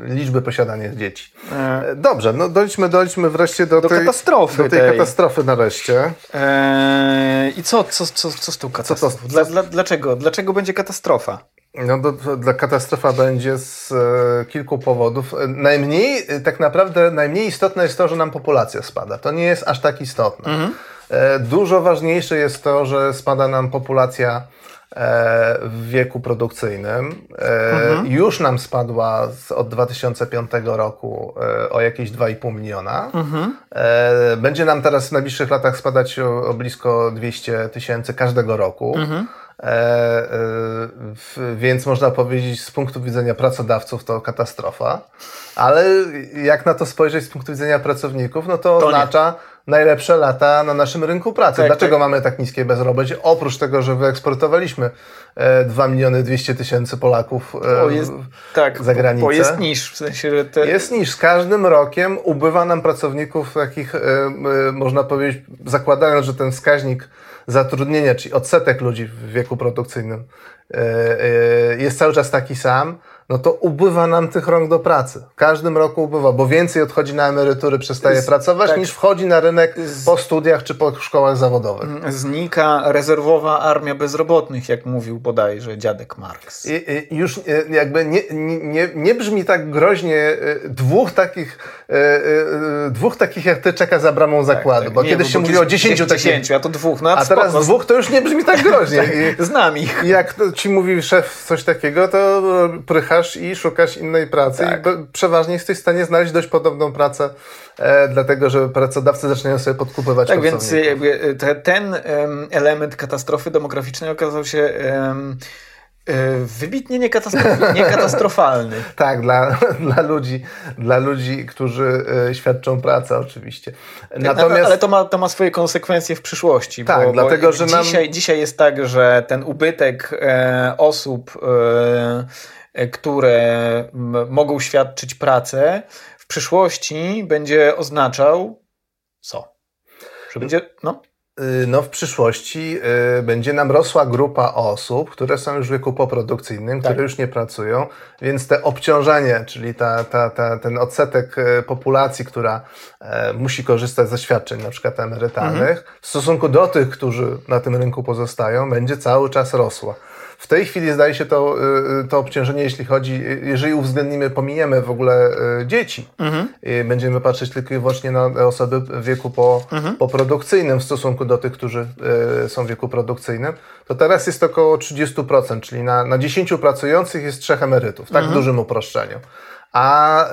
liczby posiadanych dzieci. E, E, Dobrze, no dojdźmy, dojdźmy wreszcie do, Do tej katastrofy Do tej, tej. katastrofy nareszcie. Eee, I co, co, co, co z tą katastrofą? co- Dla, dla, dlaczego? Dlaczego będzie katastrofa? No to dla katastrofa będzie z e, kilku powodów. E, Najmniej, e, tak naprawdę, najmniej istotne jest to, że nam populacja spada. To nie jest aż tak istotne. E, dużo ważniejsze jest to, że spada nam populacja e, w wieku produkcyjnym. E, Już nam spadła od 2005 roku e, o jakieś 2,5 miliona. E, będzie nam teraz w najbliższych latach spadać o, blisko 200 tysięcy każdego roku. E, e, w, więc można powiedzieć, z punktu widzenia pracodawców to katastrofa, ale jak na to spojrzeć z punktu widzenia pracowników, no to, To nie. oznacza najlepsze lata na naszym rynku pracy. Tak, Dlaczego tak. mamy tak niskie bezrobocie? Oprócz tego, że wyeksportowaliśmy e, 2 miliony 200 tysięcy Polaków e, Bo jest, tak, za granicę. Bo jest niż, w sensie, że te, Jest niż z każdym rokiem ubywa nam pracowników takich, e, e, można powiedzieć, zakładając, że ten wskaźnik zatrudnienia, czyli odsetek ludzi w wieku produkcyjnym e, e, jest cały czas taki sam, no to ubywa nam tych rąk do pracy. W każdym roku ubywa, bo więcej odchodzi na emerytury, przestaje Z, pracować, tak. niż wchodzi na rynek po studiach czy po szkołach zawodowych. Znika rezerwowa armia bezrobotnych, jak mówił bodajże dziadek Marks. I, i już jakby nie, nie, nie brzmi tak groźnie dwóch takich, dwóch takich jak ty czeka za bramą zakładu, tak, tak. bo nie, kiedyś bo się mówiło o dziesięciu takich. Dziesięciu, a to dwóch. No, a teraz dwóch to już nie brzmi tak groźnie. tak, znam ich. I jak ci mówi szef coś takiego, to i szukasz innej pracy tak. i przeważnie jesteś w stanie znaleźć dość podobną pracę, e, dlatego że pracodawcy zaczynają sobie podkupywać Tak, więc jakby te, ten um, element katastrofy demograficznej okazał się um, Wybitnie niekatastrofalny. niekatastrofalny. tak, dla, dla, ludzi, dla ludzi, którzy świadczą pracę oczywiście. Natomiast... Ale to ma, to ma swoje konsekwencje w przyszłości. Tak, bo, dlatego, bo że nam... dzisiaj, dzisiaj jest tak, że ten ubytek e, osób, e, które mogą świadczyć pracę, w przyszłości będzie oznaczał co? Że będzie, no? no w przyszłości y, będzie nam rosła grupa osób, które są już w wieku poprodukcyjnym, tak. które już nie pracują, więc te obciążenie, czyli ta, ta, ta, ten odsetek populacji, która e, musi korzystać ze świadczeń na przykład emerytalnych, mhm. w stosunku do tych, którzy na tym rynku pozostają, będzie cały czas rosła. W tej chwili zdaje się to, y, to obciążenie, jeśli chodzi, jeżeli uwzględnimy, pominiemy w ogóle y, dzieci, mhm. będziemy patrzeć tylko i wyłącznie na osoby w wieku po, mhm. poprodukcyjnym w stosunku do tych, którzy y, są w wieku produkcyjnym, to teraz jest około 30%, czyli na, na 10 pracujących jest trzech emerytów, tak mhm. w dużym uproszczeniu a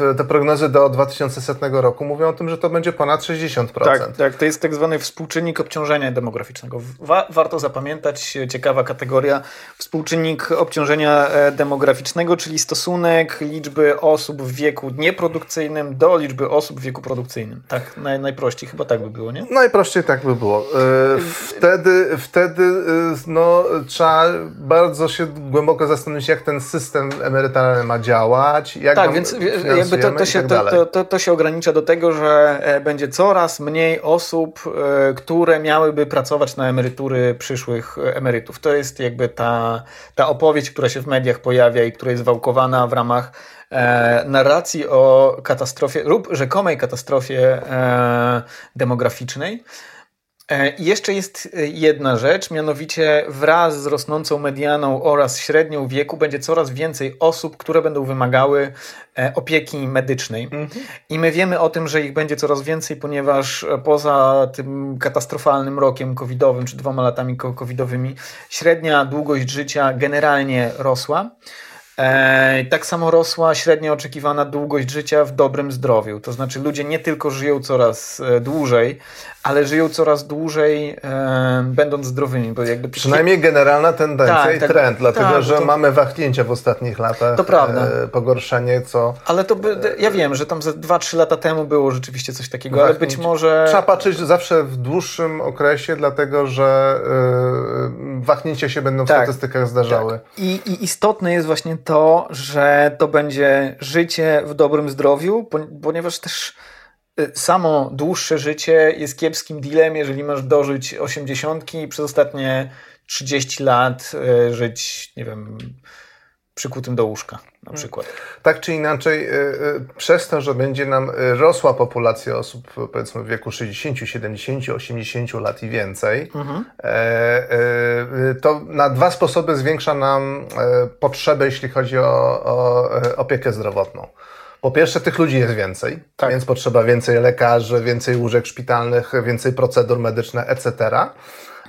e, te prognozy do 2100 roku mówią o tym, że to będzie ponad 60%. Tak, tak to jest tak zwany współczynnik obciążenia demograficznego. Wa warto zapamiętać, ciekawa kategoria, współczynnik obciążenia e, demograficznego, czyli stosunek liczby osób w wieku nieprodukcyjnym do liczby osób w wieku produkcyjnym. Tak, naj, najprościej chyba tak by było, nie? Najprościej tak by było. E, wtedy, wtedy no, trzeba bardzo się głęboko zastanowić, jak ten system emerytalny ma działać, jak tak, więc jakby to, to, się, tak to, to, to, się ogranicza do tego, że e, będzie coraz mniej osób, e, które miałyby pracować na emerytury przyszłych e, emerytów. To jest jakby ta, ta opowieść, która się w mediach pojawia i która jest wałkowana w ramach e, narracji o katastrofie lub rzekomej katastrofie e, demograficznej. E, I jeszcze jest e, jedna rzecz, mianowicie wraz z rosnącą medianą oraz średnią wieku będzie coraz więcej osób, które będą wymagały e, opieki medycznej. Mhm. I my wiemy o tym, że ich będzie coraz więcej, ponieważ poza tym katastrofalnym rokiem covidowym, czy dwoma latami covidowymi, średnia długość życia generalnie rosła. Tak samo rosła średnia oczekiwana długość życia w dobrym zdrowiu. To znaczy, ludzie nie tylko żyją coraz e, dłużej, ale żyją coraz dłużej, e, będąc zdrowymi. Bo jakby Przynajmniej generalna tendencja tak, i tak, trend, dlatego tak, że to... mamy wahnięcia w ostatnich latach. To prawda. E, pogorszenie, co. Ale to by, ja wiem, że tam ze 2-3 lata temu było rzeczywiście coś takiego, ale być może. Trzeba patrzeć zawsze w dłuższym okresie, dlatego że wahnięcia się będą w tak, statystykach zdarzały. Tak. I, I istotne jest właśnie to, że to będzie życie w dobrym zdrowiu, ponieważ też y, samo dłuższe życie jest kiepskim dealem, jeżeli masz dożyć 80 i przez ostatnie 30 lat y, żyć, nie wiem, przykutym do łóżka na mm. przykład. Tak czy inaczej, y, przez to, że będzie nam rosła populacja osób powiedzmy w wieku 60, 70, 80 lat i więcej, mhm. E, e, to na dwa sposoby zwiększa nam e, potrzebę, jeśli chodzi o, o opiekę zdrowotną. Po pierwsze, tych ludzi jest więcej, tak. więc potrzeba więcej lekarzy, więcej łóżek szpitalnych, więcej procedur medycznych, etc.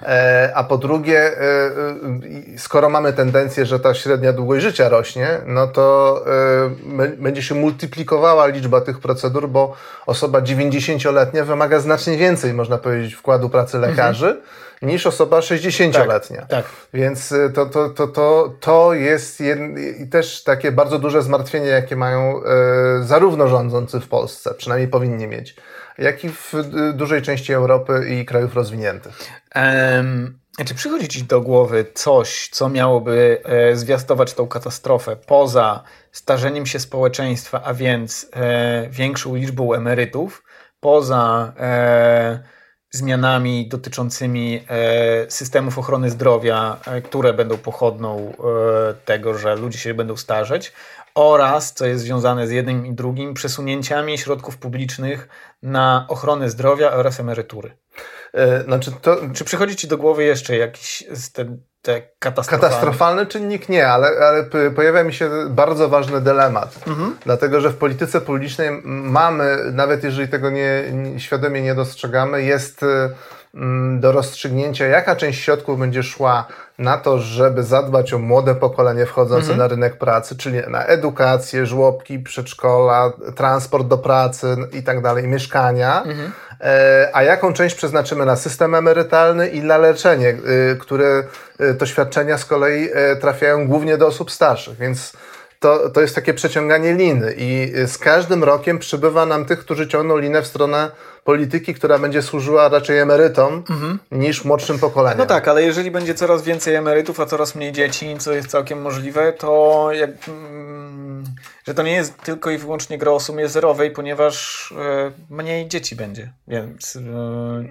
E, a po drugie, e, e, skoro mamy tendencję, że ta średnia długość życia rośnie, no to będzie się multiplikowała liczba tych procedur, bo osoba 90-letnia wymaga znacznie więcej, można powiedzieć, wkładu pracy lekarzy. Mhm niż osoba 60-letnia. Tak, tak. Więc to, to, to, to, to jest jed... też takie bardzo duże zmartwienie, jakie mają e, zarówno rządzący w Polsce, przynajmniej powinni mieć, jak i w dużej części Europy i krajów rozwiniętych. Um, czy przychodzi Ci do głowy coś, co miałoby e, zwiastować tą katastrofę poza starzeniem się społeczeństwa, a więc e, większą liczbą emerytów, poza e, zmianami dotyczącymi e, systemów ochrony zdrowia, e, które będą pochodną e, tego, że ludzie się będą starzeć, oraz, co jest związane z jednym i drugim, przesunięciami środków publicznych na ochronę zdrowia oraz emerytury. Znaczy to... Czy przychodzi Ci do głowy jeszcze jakiś ten, te katastrofalne? Katastrofalny czynnik nie, ale, ale pojawia mi się bardzo ważny dylemat. Mhm. Dlatego, że w polityce publicznej mamy, nawet jeżeli tego nie, świadomie nie dostrzegamy, jest Mm, do rozstrzygnięcia, jaka część środków będzie szła na to, żeby zadbać o młode pokolenie wchodzące mhm. na rynek pracy, czyli na edukację, żłobki, przedszkola, transport do pracy i tak dalej, mieszkania, mhm. E, a jaką część przeznaczymy na system emerytalny i na leczenie, y, które y, to świadczenia z kolei e, trafiają głównie do osób starszych, więc to, to jest takie przeciąganie liny i z każdym rokiem przybywa nam tych, którzy ciągną linę w stronę polityki, która będzie służyła raczej emerytom mhm. niż młodszym pokoleniom. No tak, ale jeżeli będzie coraz więcej emerytów, a coraz mniej dzieci, co jest całkiem możliwe, to jak, mm, że to nie jest tylko i wyłącznie gra o sumie zerowej, ponieważ e, mniej dzieci będzie, więc... E,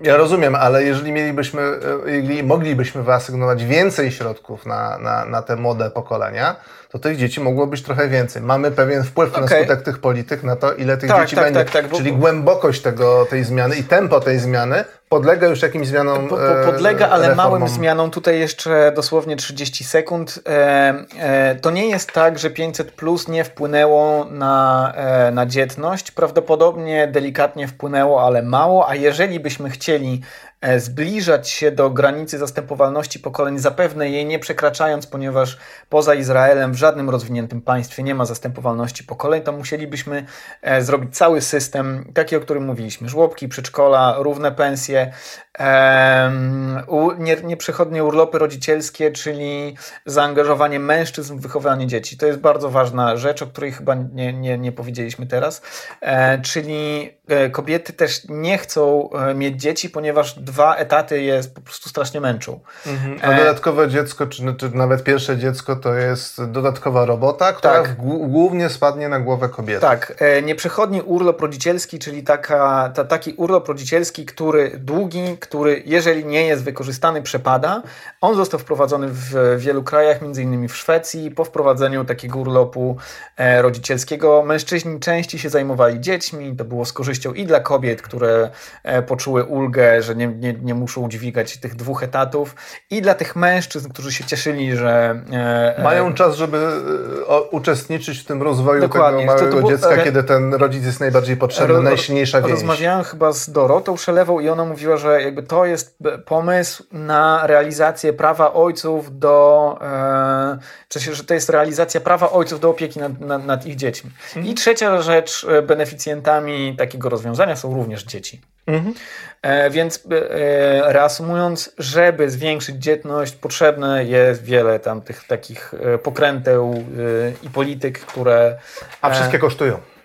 ja rozumiem, ale jeżeli mielibyśmy, e, jeżeli moglibyśmy wyasygnować więcej środków na, na, na te młode pokolenia, to tych dzieci mogło być trochę więcej. Mamy pewien wpływ okay. na skutek tych polityk na to, ile tych tak, dzieci tak, będzie. Tak, tak, Czyli bo... głębokość tego, tej zmiany i tempo tej zmiany podlega już jakimś zmianom. Po, po, podlega, ale reformom. małym zmianom. Tutaj jeszcze dosłownie 30 sekund. E, e, to nie jest tak, że 500 plus nie wpłynęło na, e, na dzietność. Prawdopodobnie delikatnie wpłynęło, ale mało. A jeżeli byśmy chcieli E, zbliżać się do granicy zastępowalności pokoleń, zapewne jej nie przekraczając, ponieważ poza Izraelem w żadnym rozwiniętym państwie nie ma zastępowalności pokoleń, to musielibyśmy e, zrobić cały system, taki o którym mówiliśmy, żłobki, przedszkola, równe pensje, nieprzechodnie urlopy rodzicielskie, czyli zaangażowanie mężczyzn w wychowanie dzieci. To jest bardzo ważna rzecz, o której chyba nie, nie, nie powiedzieliśmy teraz, e, czyli kobiety też nie chcą mieć dzieci, ponieważ dwa etaty jest po prostu strasznie męczą. Mhm. A dodatkowe dziecko, czy, czy, nawet pierwsze dziecko, to jest dodatkowa robota, która tak. głównie spadnie na głowę kobiety. Tak. E, nieprzechodni urlop rodzicielski, czyli taka, ta, taki urlop rodzicielski, który długi, który jeżeli nie jest wykorzystany, przepada. On został wprowadzony w wielu krajach, między innymi w Szwecji. Po wprowadzeniu takiego urlopu e, rodzicielskiego mężczyźni częściej się zajmowali dziećmi. To było z korzyścią i dla kobiet, które e, poczuły ulgę, że nie, nie, nie muszą dźwigać tych dwóch etatów i dla tych mężczyzn, którzy się cieszyli, że... E, Mają czas, żeby e, uczestniczyć w tym rozwoju Dokładnie. tego małego to, to dziecka, kiedy ten rodzic jest najbardziej potrzebny, ro, najsilniejsza więź. Rozmawiałem chyba z Dorotą Szelewą i ona mówiła, że jakby to jest pomysł na realizację prawa ojców do... E, że to jest realizacja prawa ojców do opieki nad, nad, nad ich dziećmi. Mhm. I trzecia rzecz, e, beneficjentami takiego rozwiązania są również dzieci. Mhm. E, więc e, reasumując, żeby zwiększyć dzietność, potrzebne jest wiele tam tych takich e, pokręteł e, i polityk, które. A wszystkie kosztują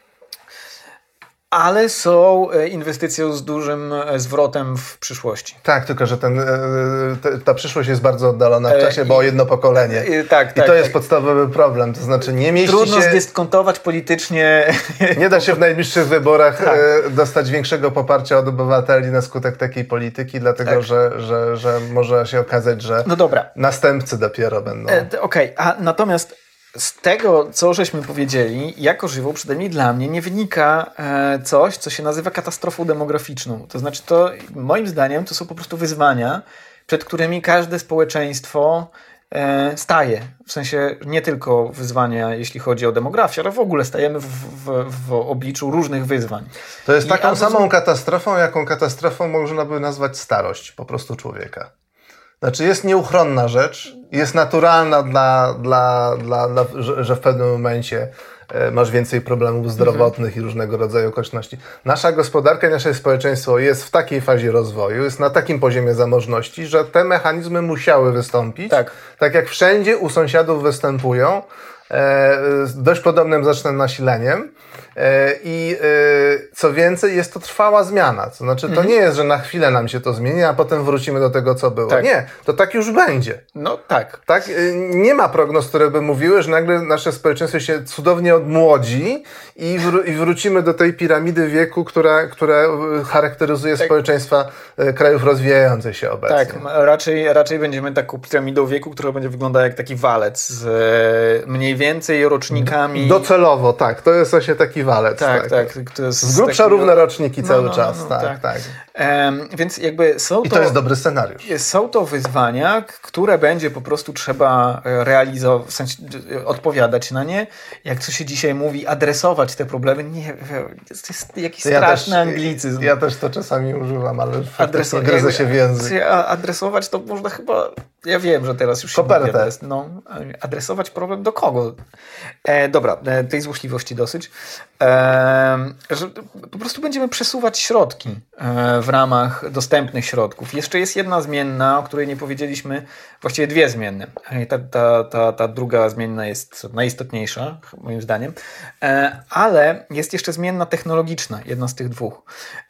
ale są e, inwestycją z dużym e, zwrotem w przyszłości. Tak, tylko że ten, e, ta przyszłość jest bardzo oddalona w czasie, bo o jedno pokolenie. I, tak, I tak, to jest tak. podstawowy problem. To znaczy nie mieści Trudno się... zdyskontować politycznie. Nie da się w najbliższych wyborach tak. dostać większego poparcia od obywateli na skutek takiej polityki, dlatego tak. że, że, że może się okazać, że no dobra. następcy dopiero będą. E, Okej, okay. a natomiast z tego, co żeśmy powiedzieli, jako żywo, przynajmniej dla mnie, nie wynika e, coś, co się nazywa katastrofą demograficzną. To znaczy, to moim zdaniem to są po prostu wyzwania, przed którymi każde społeczeństwo e, staje. W sensie nie tylko wyzwania, jeśli chodzi o demografię, ale w ogóle stajemy w, w, w obliczu różnych wyzwań. To jest I taką samą katastrofą, jaką katastrofą można by nazwać starość po prostu człowieka. Znaczy jest nieuchronna rzecz, jest naturalna dla, dla, dla, dla że, że w pewnym momencie e, masz więcej problemów zdrowotnych mhm. i różnego rodzaju okoliczności. Nasza gospodarka i nasze społeczeństwo jest w takiej fazie rozwoju, jest na takim poziomie zamożności, że te mechanizmy musiały wystąpić. Tak, tak jak wszędzie u sąsiadów występują, e, z dość podobnym zacznę nasileniem. I co więcej, jest to trwała zmiana. To znaczy, to mhm. nie jest, że na chwilę nam się to zmieni, a potem wrócimy do tego, co było. Tak. Nie, to tak już będzie. No tak. tak. Nie ma prognoz, które by mówiły, że nagle nasze społeczeństwo się cudownie odmłodzi i, wr i wrócimy do tej piramidy wieku, która, która charakteryzuje tak. społeczeństwa krajów rozwijających się obecnie. Tak, raczej, raczej będziemy taką piramidą wieku, która będzie wyglądała jak taki walec z mniej więcej rocznikami. Docelowo, tak. To jest właśnie taki walec. Tak, tak. tak jest z grubsza równe roczniki no, cały no, czas. No, tak, tak. tak. Więc jakby są to... I to jest dobry scenariusz. Są to wyzwania, które będzie po prostu trzeba e, realizować, w sensie e, odpowiadać na nie. Jak to się dzisiaj mówi, adresować te problemy. Nie, to jest jakiś ja straszny też, anglicyzm. Ja też to czasami używam, ale Adreso- gryzę się w język. Adresować to można chyba... Ja wiem, że teraz już się Kopertę. Mówi, no, adresować problem do kogo? E, dobra, e, tej złośliwości dosyć. E, że po prostu będziemy przesuwać środki e, w ramach dostępnych środków. Jeszcze jest jedna zmienna, o której nie powiedzieliśmy, właściwie dwie zmienne. Ta, ta, ta, ta druga zmienna jest najistotniejsza, moim zdaniem, e, ale jest jeszcze zmienna technologiczna, jedna z tych dwóch.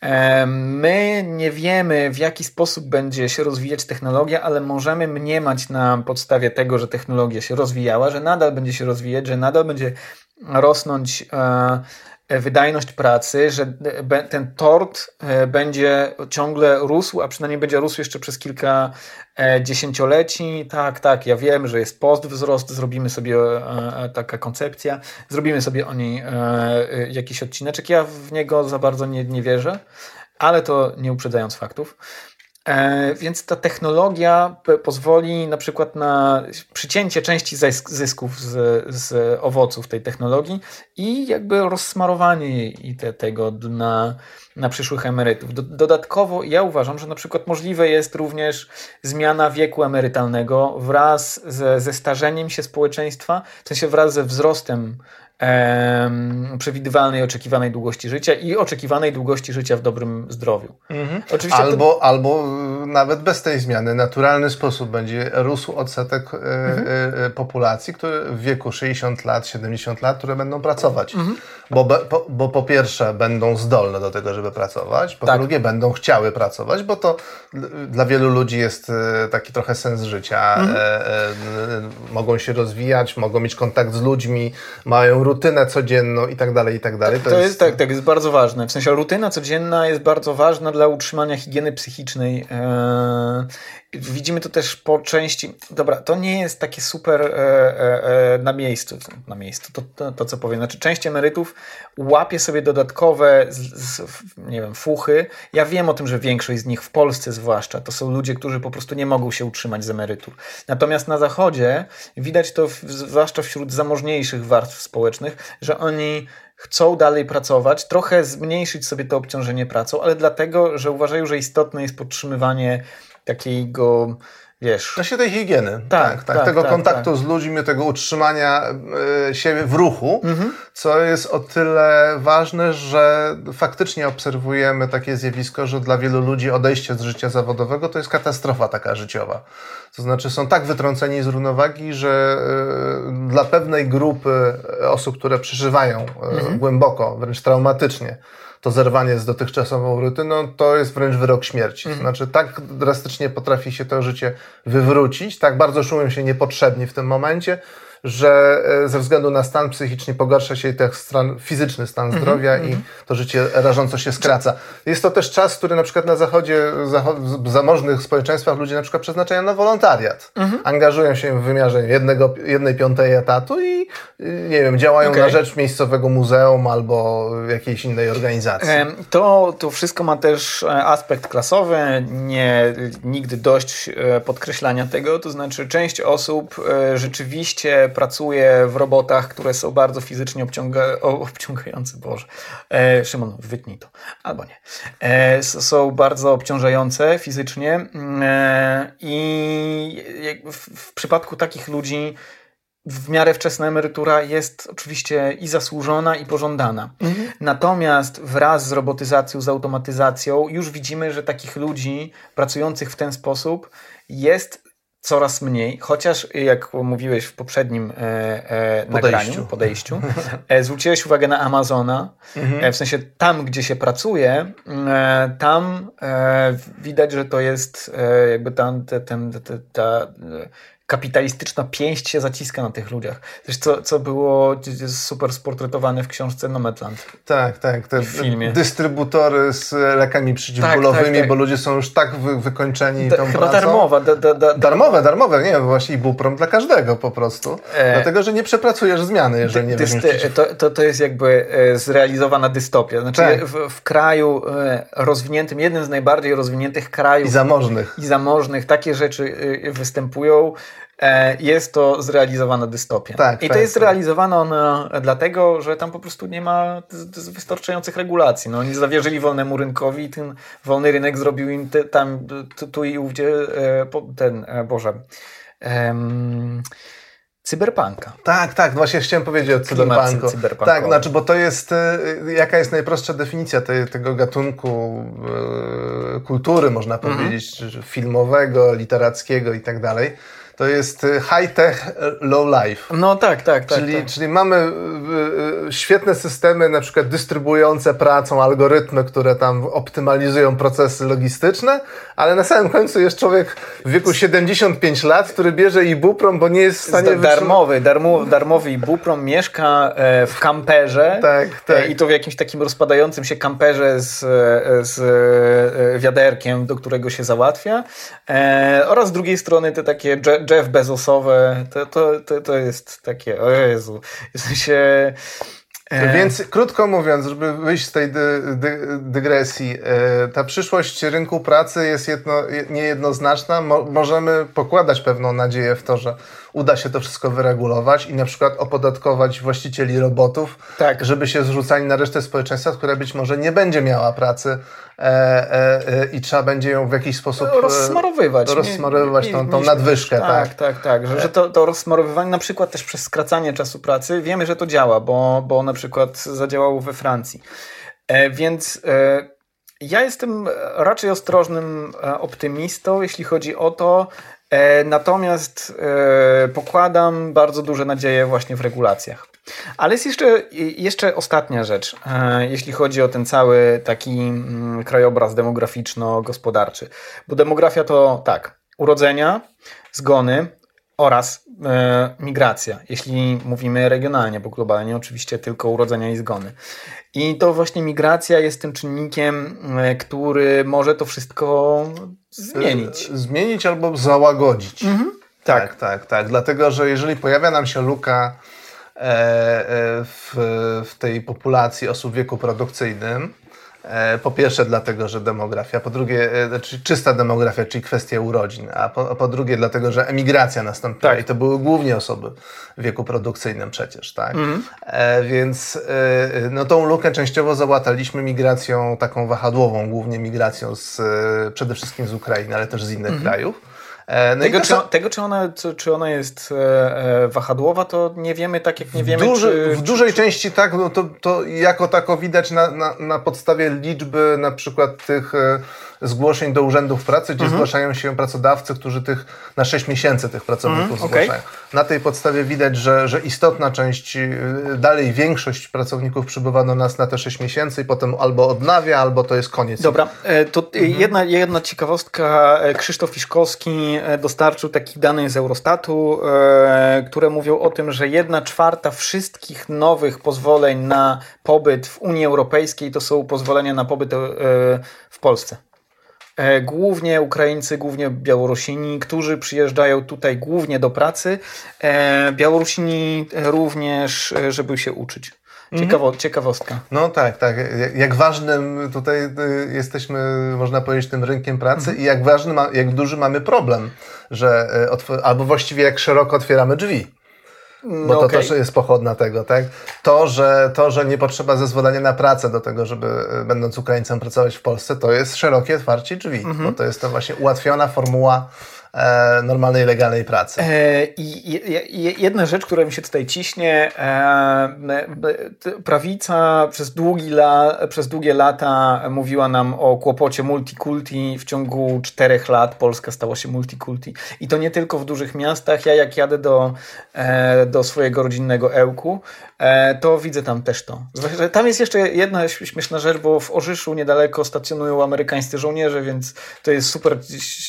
E, my nie wiemy, w jaki sposób będzie się rozwijać technologia, ale możemy mniemać na podstawie tego, że technologia się rozwijała, że nadal będzie się rozwijać, że nadal będzie rosnąć e, wydajność pracy, że ten tort e, będzie ciągle rósł, a przynajmniej będzie rósł jeszcze przez kilka e, dziesięcioleci. Tak, tak, ja wiem, że jest post wzrost, zrobimy sobie taka koncepcja, zrobimy sobie o niej jakiś odcineczek. Ja w niego za bardzo nie, nie wierzę, ale to nie uprzedzając faktów. E, więc ta technologia pozwoli na przykład na przycięcie części zysków z, z owoców tej technologii i jakby rozsmarowanie te, tego na, na przyszłych emerytów. Dodatkowo ja uważam, że na przykład możliwe jest również zmiana wieku emerytalnego wraz ze, ze starzeniem się społeczeństwa, w sensie wraz ze wzrostem przewidywalnej, oczekiwanej długości życia i oczekiwanej długości życia w dobrym zdrowiu. Mhm. Oczywiście albo, to... albo nawet bez tej zmiany, naturalny sposób będzie rósł odsetek e, mhm. E, e, populacji, które w wieku 60 lat, 70 lat, które będą pracować. Mhm. Bo, bo, bo po pierwsze będą zdolne do tego, żeby pracować, po tak. drugie będą chciały pracować, bo to dla wielu ludzi jest taki trochę sens życia. Mhm. mogą się rozwijać, mogą mieć kontakt z ludźmi, mają rutynę codzienną i tak dalej, i tak dalej. To, to jest, jest, tak, tak, jest bardzo ważne. W sensie rutyna codzienna jest bardzo ważna dla utrzymania higieny psychicznej. Widzimy to też po części. Dobra, to nie jest takie super e, e, e, na miejscu. Na miejscu, to, to, to, co powiem. Znaczy, część emerytów łapie sobie dodatkowe, z, z, nie wiem, fuchy. Ja wiem o tym, że większość z nich w Polsce zwłaszcza to są ludzie, którzy po prostu nie mogą się utrzymać z emerytur. Natomiast na Zachodzie widać to, w, zwłaszcza wśród zamożniejszych warstw społecznych, że oni chcą dalej pracować, trochę zmniejszyć sobie to obciążenie pracą, ale dlatego, że uważają, że istotne jest podtrzymywanie takiego wiesz. Właśnie tej higieny. Tak, tak, tak, tak tego tak, kontaktu tak. z ludźmi, tego utrzymania y, siebie w ruchu, mhm. co jest o tyle ważne, że faktycznie obserwujemy takie zjawisko, że dla wielu ludzi odejście z życia zawodowego to jest katastrofa taka życiowa. To znaczy są tak wytrąceni z równowagi, że y, dla pewnej grupy osób, które przeżywają y, mhm. głęboko, wręcz traumatycznie, to zerwanie z dotychczasową rutyną to jest wręcz wyrok śmierci. Mhm. Znaczy, tak drastycznie potrafi się to życie wywrócić, tak bardzo czują się niepotrzebni w tym momencie, że e, ze względu na stan psychiczny pogarsza się ten stan, fizyczny stan mhm, zdrowia mm -hmm. i to życie rażąco się skraca. Jest to też czas, który na przykład na zachodzie, w zamożnych społeczeństwach ludzie na przykład przeznaczają na wolontariat. Mm -hmm. Angażują się w wymiarze jednego, jednej piątej etatu i nie wiem, działają okay. na rzecz miejscowego muzeum albo jakiejś innej organizacji. To, to wszystko ma też e, aspekt klasowy, nie nigdy dość e, podkreślania tego, to znaczy część osób rzeczywiście pracuje w robotach, które są bardzo fizycznie obciąga, obciągające. Boże. E, Szymon, wytnij to. Albo nie. E, są bardzo obciążające fizycznie mm, e, i w, w przypadku takich ludzi w miarę wczesna emerytura jest oczywiście i zasłużona, i pożądana. Mhm. Natomiast wraz z robotyzacją, z automatyzacją, już widzimy, że takich ludzi pracujących w ten sposób jest coraz mniej, chociaż jak mówiłeś w poprzednim e, e, podejściu. nagraniu, podejściu, e, zwróciłeś uwagę na Amazona, mhm. E, w sensie tam, gdzie się pracuje, e, tam e, widać, że to jest jakby tam te, ten, te, ta kapitalistyczna pięść się zaciska na tych ludziach. Coś, co, co było super sportretowane w książce Nomadland. Tak, tak. Te w filmie. dystrybutory z lekami przeciwbólowymi, tak, tak, tak. bo ludzie są już tak wy, wykończeni da, tą chyba pracą. darmowa. Da, da, da, darmowe, darmowe. Nie, właśnie ibuprom dla każdego po prostu. E... Dlatego, że nie przepracujesz zmiany, jeżeli nie Dysty... weźmiesz to, to, to jest jakby e, zrealizowana dystopia. Znaczy tak. w, w kraju e, rozwiniętym, jednym z najbardziej rozwiniętych krajów. I zamożnych. I zamożnych. Takie rzeczy e, występują jest to zrealizowana dystopia. Tak, I tak, to jest tak. zrealizowane ona dlatego, że tam po prostu nie ma wystarczających regulacji. No, oni zawierzyli wolnemu rynkowi i ten wolny rynek zrobił im te, tam tu i ówdzie e, ten, e, Boże... Um, cyberpunka. Tak, tak, właśnie chciałem powiedzieć o cyberpunku. Tak, znaczy, bo to jest, jaka jest najprostsza definicja te, tego gatunku e, kultury, można mhm. powiedzieć, filmowego, literackiego i tak dalej to jest y, high-tech, y, low-life. No tak, tak, tak. Czyli, tak. czyli mamy y, świetne systemy, na przykład dystrybuujące pracą algorytmy, które tam optymalizują procesy logistyczne, ale na samym końcu jest człowiek w wieku 75 lat, który bierze ibuprom, bo nie jest w stanie... Darmowy, darmo, darmowy ibuprom mieszka e, w kamperze tak, tak. E, i to w jakimś takim rozpadającym się kamperze z, e, z wiaderkiem, do którego się załatwia oraz z drugiej strony te takie Jeff Bezosowe, to, to, to, to jest takie, o Jezu, w sensie... E, Więc krótko mówiąc, żeby wyjść z tej dy, dy, dygresji, e, ta przyszłość rynku pracy jest jedno, niejednoznaczna. Mo, możemy pokładać pewną nadzieję w to, że uda się to wszystko wyregulować i na przykład opodatkować właścicieli robotów, tak. żeby się zrzucali na resztę społeczeństwa, która być może nie będzie miała pracy e, e, e, i trzeba będzie ją w jakiś sposób e, rozsmarowywać, rozsmarowywać nie, nie, tą, tą nadwyżkę. Tak, tak, tak, tak że, że to, to rozsmarowywanie na przykład też przez skracanie czasu pracy, wiemy, że to działa, bo, bo na przykład zadziałało we Francji. E, więc e, ja jestem raczej ostrożnym optymistą, jeśli chodzi o to, natomiast e, pokładam bardzo duże nadzieje właśnie w regulacjach. Ale jest jeszcze, jeszcze ostatnia rzecz, e, jeśli chodzi o ten cały taki mm, krajobraz demograficzno-gospodarczy. Bo demografia to tak, urodzenia, zgony oraz migracja, jeśli mówimy regionalnie, bo globalnie oczywiście tylko urodzenia i zgony. I to właśnie migracja jest tym czynnikiem, e, który może to wszystko zmienić. E, zmienić albo załagodzić. Mhm. Tak. tak, tak, tak. Dlatego, że jeżeli pojawia nam się luka e, w, w tej populacji osób w wieku produkcyjnym, E, po pierwsze dlatego, że demografia, po drugie, e, znaczy czysta demografia, czyli kwestia urodzin, a po, po drugie dlatego, że emigracja nastąpiła tak. i to były głównie osoby w wieku produkcyjnym przecież, tak? Mm. E, więc e, no tą lukę częściowo załataliśmy migracją taką wahadłową, głównie migracją z, e, przede wszystkim z Ukrainy, ale też z innych mm. krajów. E, no tego, czy, tego, czy, ona, czy ona jest e, e, wahadłowa, to nie wiemy, tak jak nie wiemy. Duży, czy, w dużej czy... części tak, no to, to jako tako widać na, na, na podstawie liczby na przykład tych zgłoszeń do urzędów pracy, gdzie mhm. zgłaszają się pracodawcy, którzy tych na 6 miesięcy tych pracowników mhm, zgłaszają. Okay. Na tej podstawie widać, że, że istotna część, y, dalej większość pracowników przybywa do nas na te 6 miesięcy i potem albo odnawia, albo to jest koniec. Dobra, e, to mhm. jedna, jedna ciekawostka. E, Krzysztof Fiszkowski e, dostarczył takich danych z Eurostatu, które mówią o tym, że jedna czwarta wszystkich nowych pozwoleń na pobyt w Unii Europejskiej to są pozwolenia na pobyt w Polsce. E, głównie Ukraińcy, głównie Białorusini, którzy przyjeżdżają tutaj głównie do pracy. E, Białorusini również, e, żeby się uczyć. Mhm. Ciekawo, ciekawostka. No tak, tak. Jak ważnym tutaj jesteśmy, można powiedzieć, tym rynkiem pracy mhm. i jak ważny, jak duży mamy problem, że albo właściwie jak szeroko otwieramy drzwi. Bo to okay. też jest pochodna tego, tak? To że, to, że nie potrzeba zezwolenia na pracę do tego, żeby e, będąc Ukraińcem pracować w Polsce, to jest szerokie otwarcie drzwi, mm -hmm. bo to jest to właśnie ułatwiona formuła e, normalnej, legalnej pracy. E, I jedna rzecz, która mi się tutaj ciśnie, e, prawica przez, długi la, przez długie lata mówiła nam o kłopocie multikulti. W ciągu czterech lat Polska stała się multikulti. I to nie tylko w dużych miastach. Ja jak jadę do, do swojego rodzinnego Ełku, to widzę tam też to. Tam jest jeszcze jedna śmieszna rzecz, bo w Orzyszu niedaleko stacjonują amerykańscy żołnierze, więc to jest super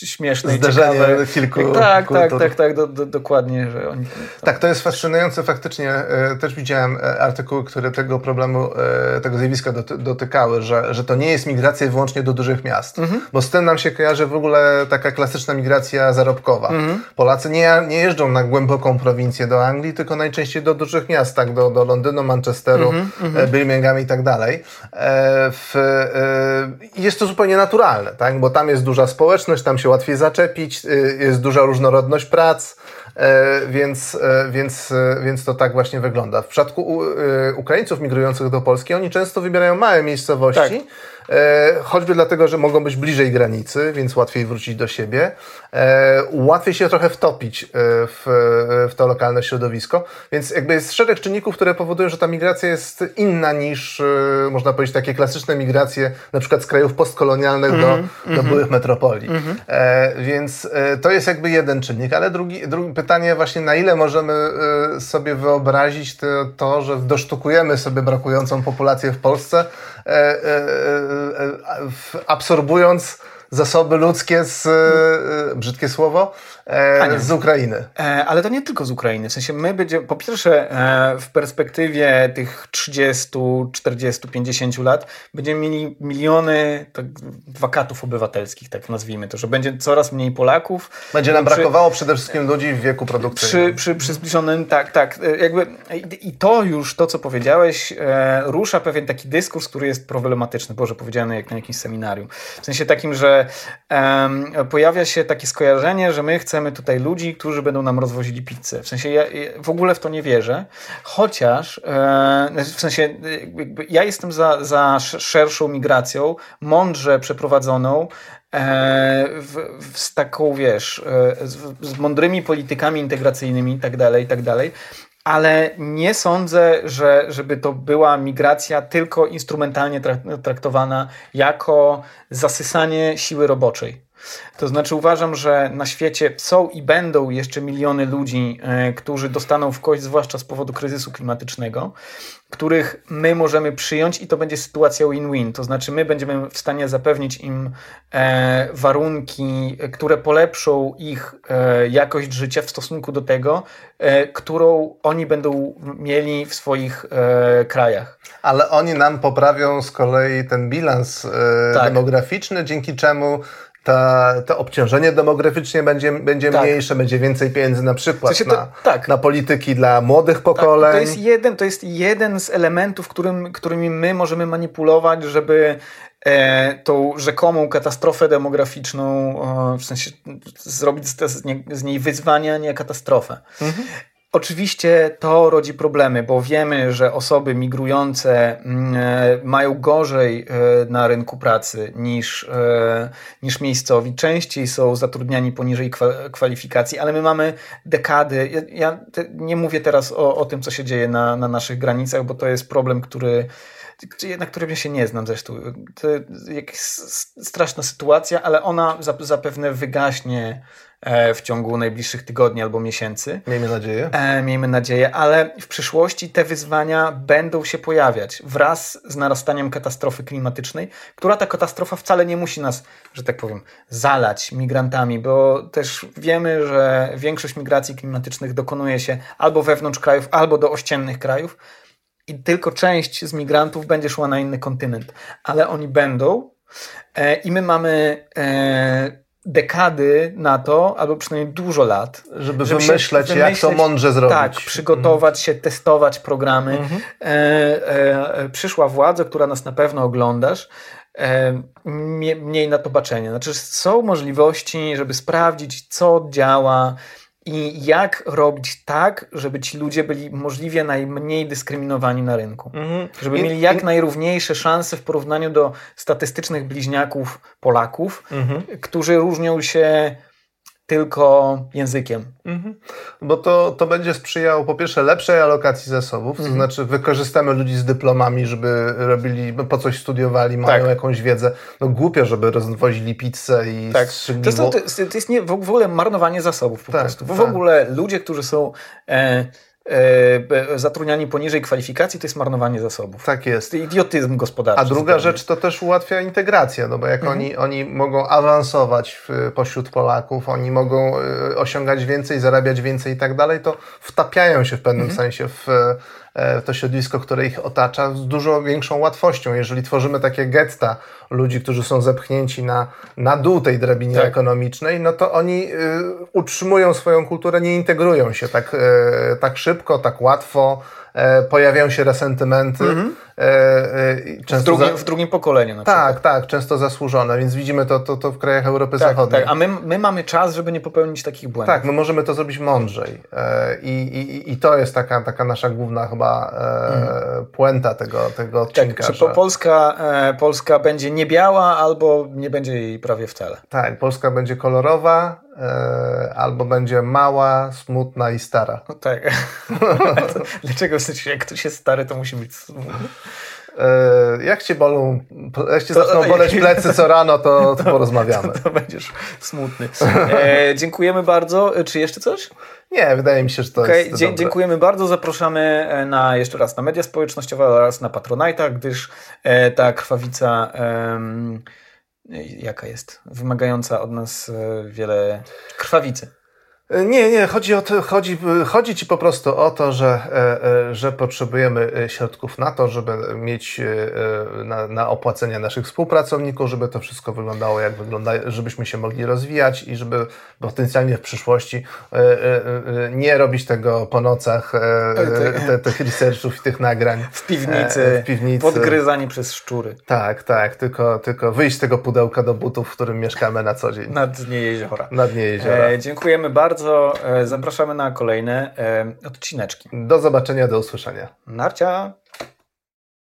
śmieszne Zderzenie i ciekawe. kilku Tak, kultur. tak, tak, tak, do, do, dokładnie. Że oni, Tak, to jest fascynujące faktycznie. E, też widziałem e, artykuły, które tego problemu, e, tego zjawiska dotykały, że, że to nie jest migracja wyłącznie do dużych miast. Mhm. Bo z tym nam się kojarzy w ogóle taka klasyczna migracja zarobkowa. Mhm. Polacy nie, nie jeżdżą na głęboką prowincję do Anglii, tylko najczęściej do dużych miast, tak, do, do Londynu, Manchesteru, mhm, mhm. Birmingham i tak dalej. W, jest to zupełnie naturalne, tak? bo tam jest duża społeczność, tam się łatwiej zaczepić, jest duża różnorodność prac, e, więc, e, więc, e, więc to tak właśnie wygląda. W przypadku Ukraińców migrujących do Polski, oni często wybierają małe miejscowości. Tak E, choćby dlatego, że mogą być bliżej granicy, więc łatwiej wrócić do siebie. E, łatwiej się trochę wtopić e, w, w to lokalne środowisko, więc jakby jest szereg czynników, które powodują, że ta migracja jest inna niż, można powiedzieć, takie klasyczne migracje, na przykład z krajów postkolonialnych do, -hmm. do mhm. byłych metropolii. -hmm. Więc to jest jakby jeden czynnik, ale drugi, drugi pytanie właśnie, na ile możemy sobie wyobrazić to, że dosztukujemy sobie brakującą populację w Polsce, E, e, e, absorbując zasoby ludzkie z, brzydkie słowo, e, z Ukrainy. E, ale to nie tylko z Ukrainy. W sensie my będziemy, po pierwsze, e, w perspektywie tych 30, 40, 50 lat będziemy mieli miliony tak, wakatów obywatelskich, tak nazwijmy to, że będzie coraz mniej Polaków. Będzie nam przy, brakowało przede wszystkim ludzi w wieku produkcyjnym. Przy, przy, przy zbliżonym, tak, tak. E, jakby, I to już, to co powiedziałeś, e, rusza pewien taki dyskurs, który jest problematyczny. Boże, powiedziany jak na jakimś seminarium. W sensie takim, że pojawia się takie skojarzenie, że my chcemy tutaj ludzi, którzy będą nam rozwozili pizzę. W sensie ja w ogóle w to nie wierzę, chociaż e, w sensie ja jestem za, za szerszą migracją, mądrze przeprowadzoną, e, w, w, z taką, wiesz, e, z, z, mądrymi politykami integracyjnymi i tak dalej, i tak dalej. Ale nie sądzę, że żeby to była migracja tylko instrumentalnie traktowana jako zasysanie siły roboczej. To znaczy uważam, że na świecie są i będą jeszcze miliony ludzi, e, którzy dostaną w kość, zwłaszcza z powodu kryzysu klimatycznego, których my możemy przyjąć i to będzie sytuacja win-win. To znaczy my będziemy w stanie zapewnić im e, warunki, które polepszą ich e, jakość życia w stosunku do tego, którą oni będą mieli w swoich krajach. Ale oni nam poprawią z kolei ten bilans tak. demograficzny, dzięki czemu ta, to obciążenie demograficznie będzie, będzie tak. mniejsze, będzie więcej pieniędzy na przykład w sensie to, na, tak. na polityki dla młodych pokoleń. Tak, to, jest jeden, to jest jeden z elementów, którym, którymi my możemy manipulować, żeby e, tą rzekomą katastrofę demograficzną, e, w sensie zrobić z, z, nie, z niej wyzwania, nie katastrofę. Mhm. Oczywiście to rodzi problemy, bo wiemy, że osoby migrujące mm, e, mają gorzej e, na rynku pracy niż, e, niż miejscowi. Częściej są zatrudniani poniżej kwalifikacji, ale my mamy dekady. Ja, nie mówię teraz o, o tym, co się dzieje na, na naszych granicach, bo to jest problem, który na którym ja się nie znam zresztą. To jest straszna sytuacja, ale ona zapewne wygaśnie E, w ciągu najbliższych tygodni albo miesięcy. Miejmy nadzieję. E, miejmy nadzieję, ale w przyszłości te wyzwania będą się pojawiać wraz z narastaniem katastrofy klimatycznej, która ta katastrofa wcale nie musi nas, że tak powiem, zalać migrantami, bo też wiemy, że większość migracji klimatycznych dokonuje się albo wewnątrz krajów, albo do ościennych krajów i tylko część z migrantów będzie szła na inny kontynent, ale oni będą e, i my mamy dekady na to, albo przynajmniej dużo lat, żeby, żeby wymyśleć, wymyśleć, jak to mądrze zrobić. Tak, przygotować się, testować programy. Mhm. E, e, e, przyszła władza, która nas na pewno oglądasz, e, mniej na to baczenie. Znaczy są możliwości, żeby sprawdzić, co działa, i jak robić tak, żeby ci ludzie byli możliwie najmniej dyskryminowani na rynku. Mhm. Żeby I, mieli jak i... najrówniejsze szanse w porównaniu do statystycznych bliźniaków Polaków, mhm. którzy różnią się tylko językiem. Mhm. Bo to, to będzie sprzyjało po pierwsze lepszej alokacji zasobów, to mhm. znaczy wykorzystamy ludzi z dyplomami, żeby robili, po coś studiowali, mają tak. jakąś wiedzę. No głupio, żeby rozwozili pizzę i tak. To jest, to, to jest nie, w ogóle marnowanie zasobów po tak, prostu. Bo tak. w ogóle ludzie, którzy są... E, E, zatrudniani poniżej kwalifikacji to jest marnowanie zasobów. Tak jest. Idiotyzm gospodarczy. A druga rzecz to też ułatwia integrację, no bo jak mhm. oni, oni mogą awansować w, pośród Polaków, oni mogą e, osiągać więcej, zarabiać więcej i tak dalej, to wtapiają się w pewnym mhm. sensie w to środowisko, które ich otacza, z dużo większą łatwością. Jeżeli tworzymy takie getta ludzi, którzy są zepchnięci na, na dół tej drabinie tak. ekonomicznej, no to oni y, utrzymują swoją kulturę, nie integrują się tak, y, tak szybko, tak łatwo. E, pojawiają się resentymenty. Mm-hmm. Często w, drugim, za... w drugim pokoleniu na Tak, przykład. tak, często zasłużone, więc widzimy to, to, to w krajach Europy tak, Zachodniej. Tak, a my, my mamy czas, żeby nie popełnić takich błędów. Tak, my możemy to zrobić mądrzej i, i, i to jest taka, taka nasza główna chyba mm. puenta tego, tego tak, odcinka. Tak, że, że Polska, Polska będzie nie biała albo nie będzie jej prawie wcale. Tak, Polska będzie kolorowa, E, albo będzie mała, smutna i stara. No tak. Dlaczego w sensie, jak ktoś jest stary, to musi być smutny? E, jak cię bolą, jak cię to, zaczną boleć plecy co rano, to, to porozmawiamy. To, to, będziesz smutny. E, dziękujemy bardzo. Czy jeszcze coś? Nie, wydaje mi się, że to okay, jest dzie Dziękujemy bardzo. Zapraszamy e, na jeszcze raz na media społecznościowe oraz na Patronite'a, gdyż e, ta krwawica jaka jest wymagająca od nas e, wiele krwawicy. Nie, nie, chodzi, o to, chodzi, chodzi ci po prostu o to, że, e, e, że potrzebujemy e, środków na to, żeby mieć na, na opłacenie naszych współpracowników, żeby to wszystko wyglądało jak wygląda, żebyśmy się mogli rozwijać i żeby potencjalnie w przyszłości nie robić tego po nocach, te, tych researchów i tych nagrań. W piwnicy, w piwnicy. podgryzani przez szczury. Tak, tak, tylko, tylko wyjść z tego pudełka do butów, w którym mieszkamy na co dzień. Na dnie jeziora. Na dnie jeziora. E, dziękujemy bardzo bardzo. E, zapraszamy na kolejne e, odcineczki. Do zobaczenia, do usłyszenia. Narcia!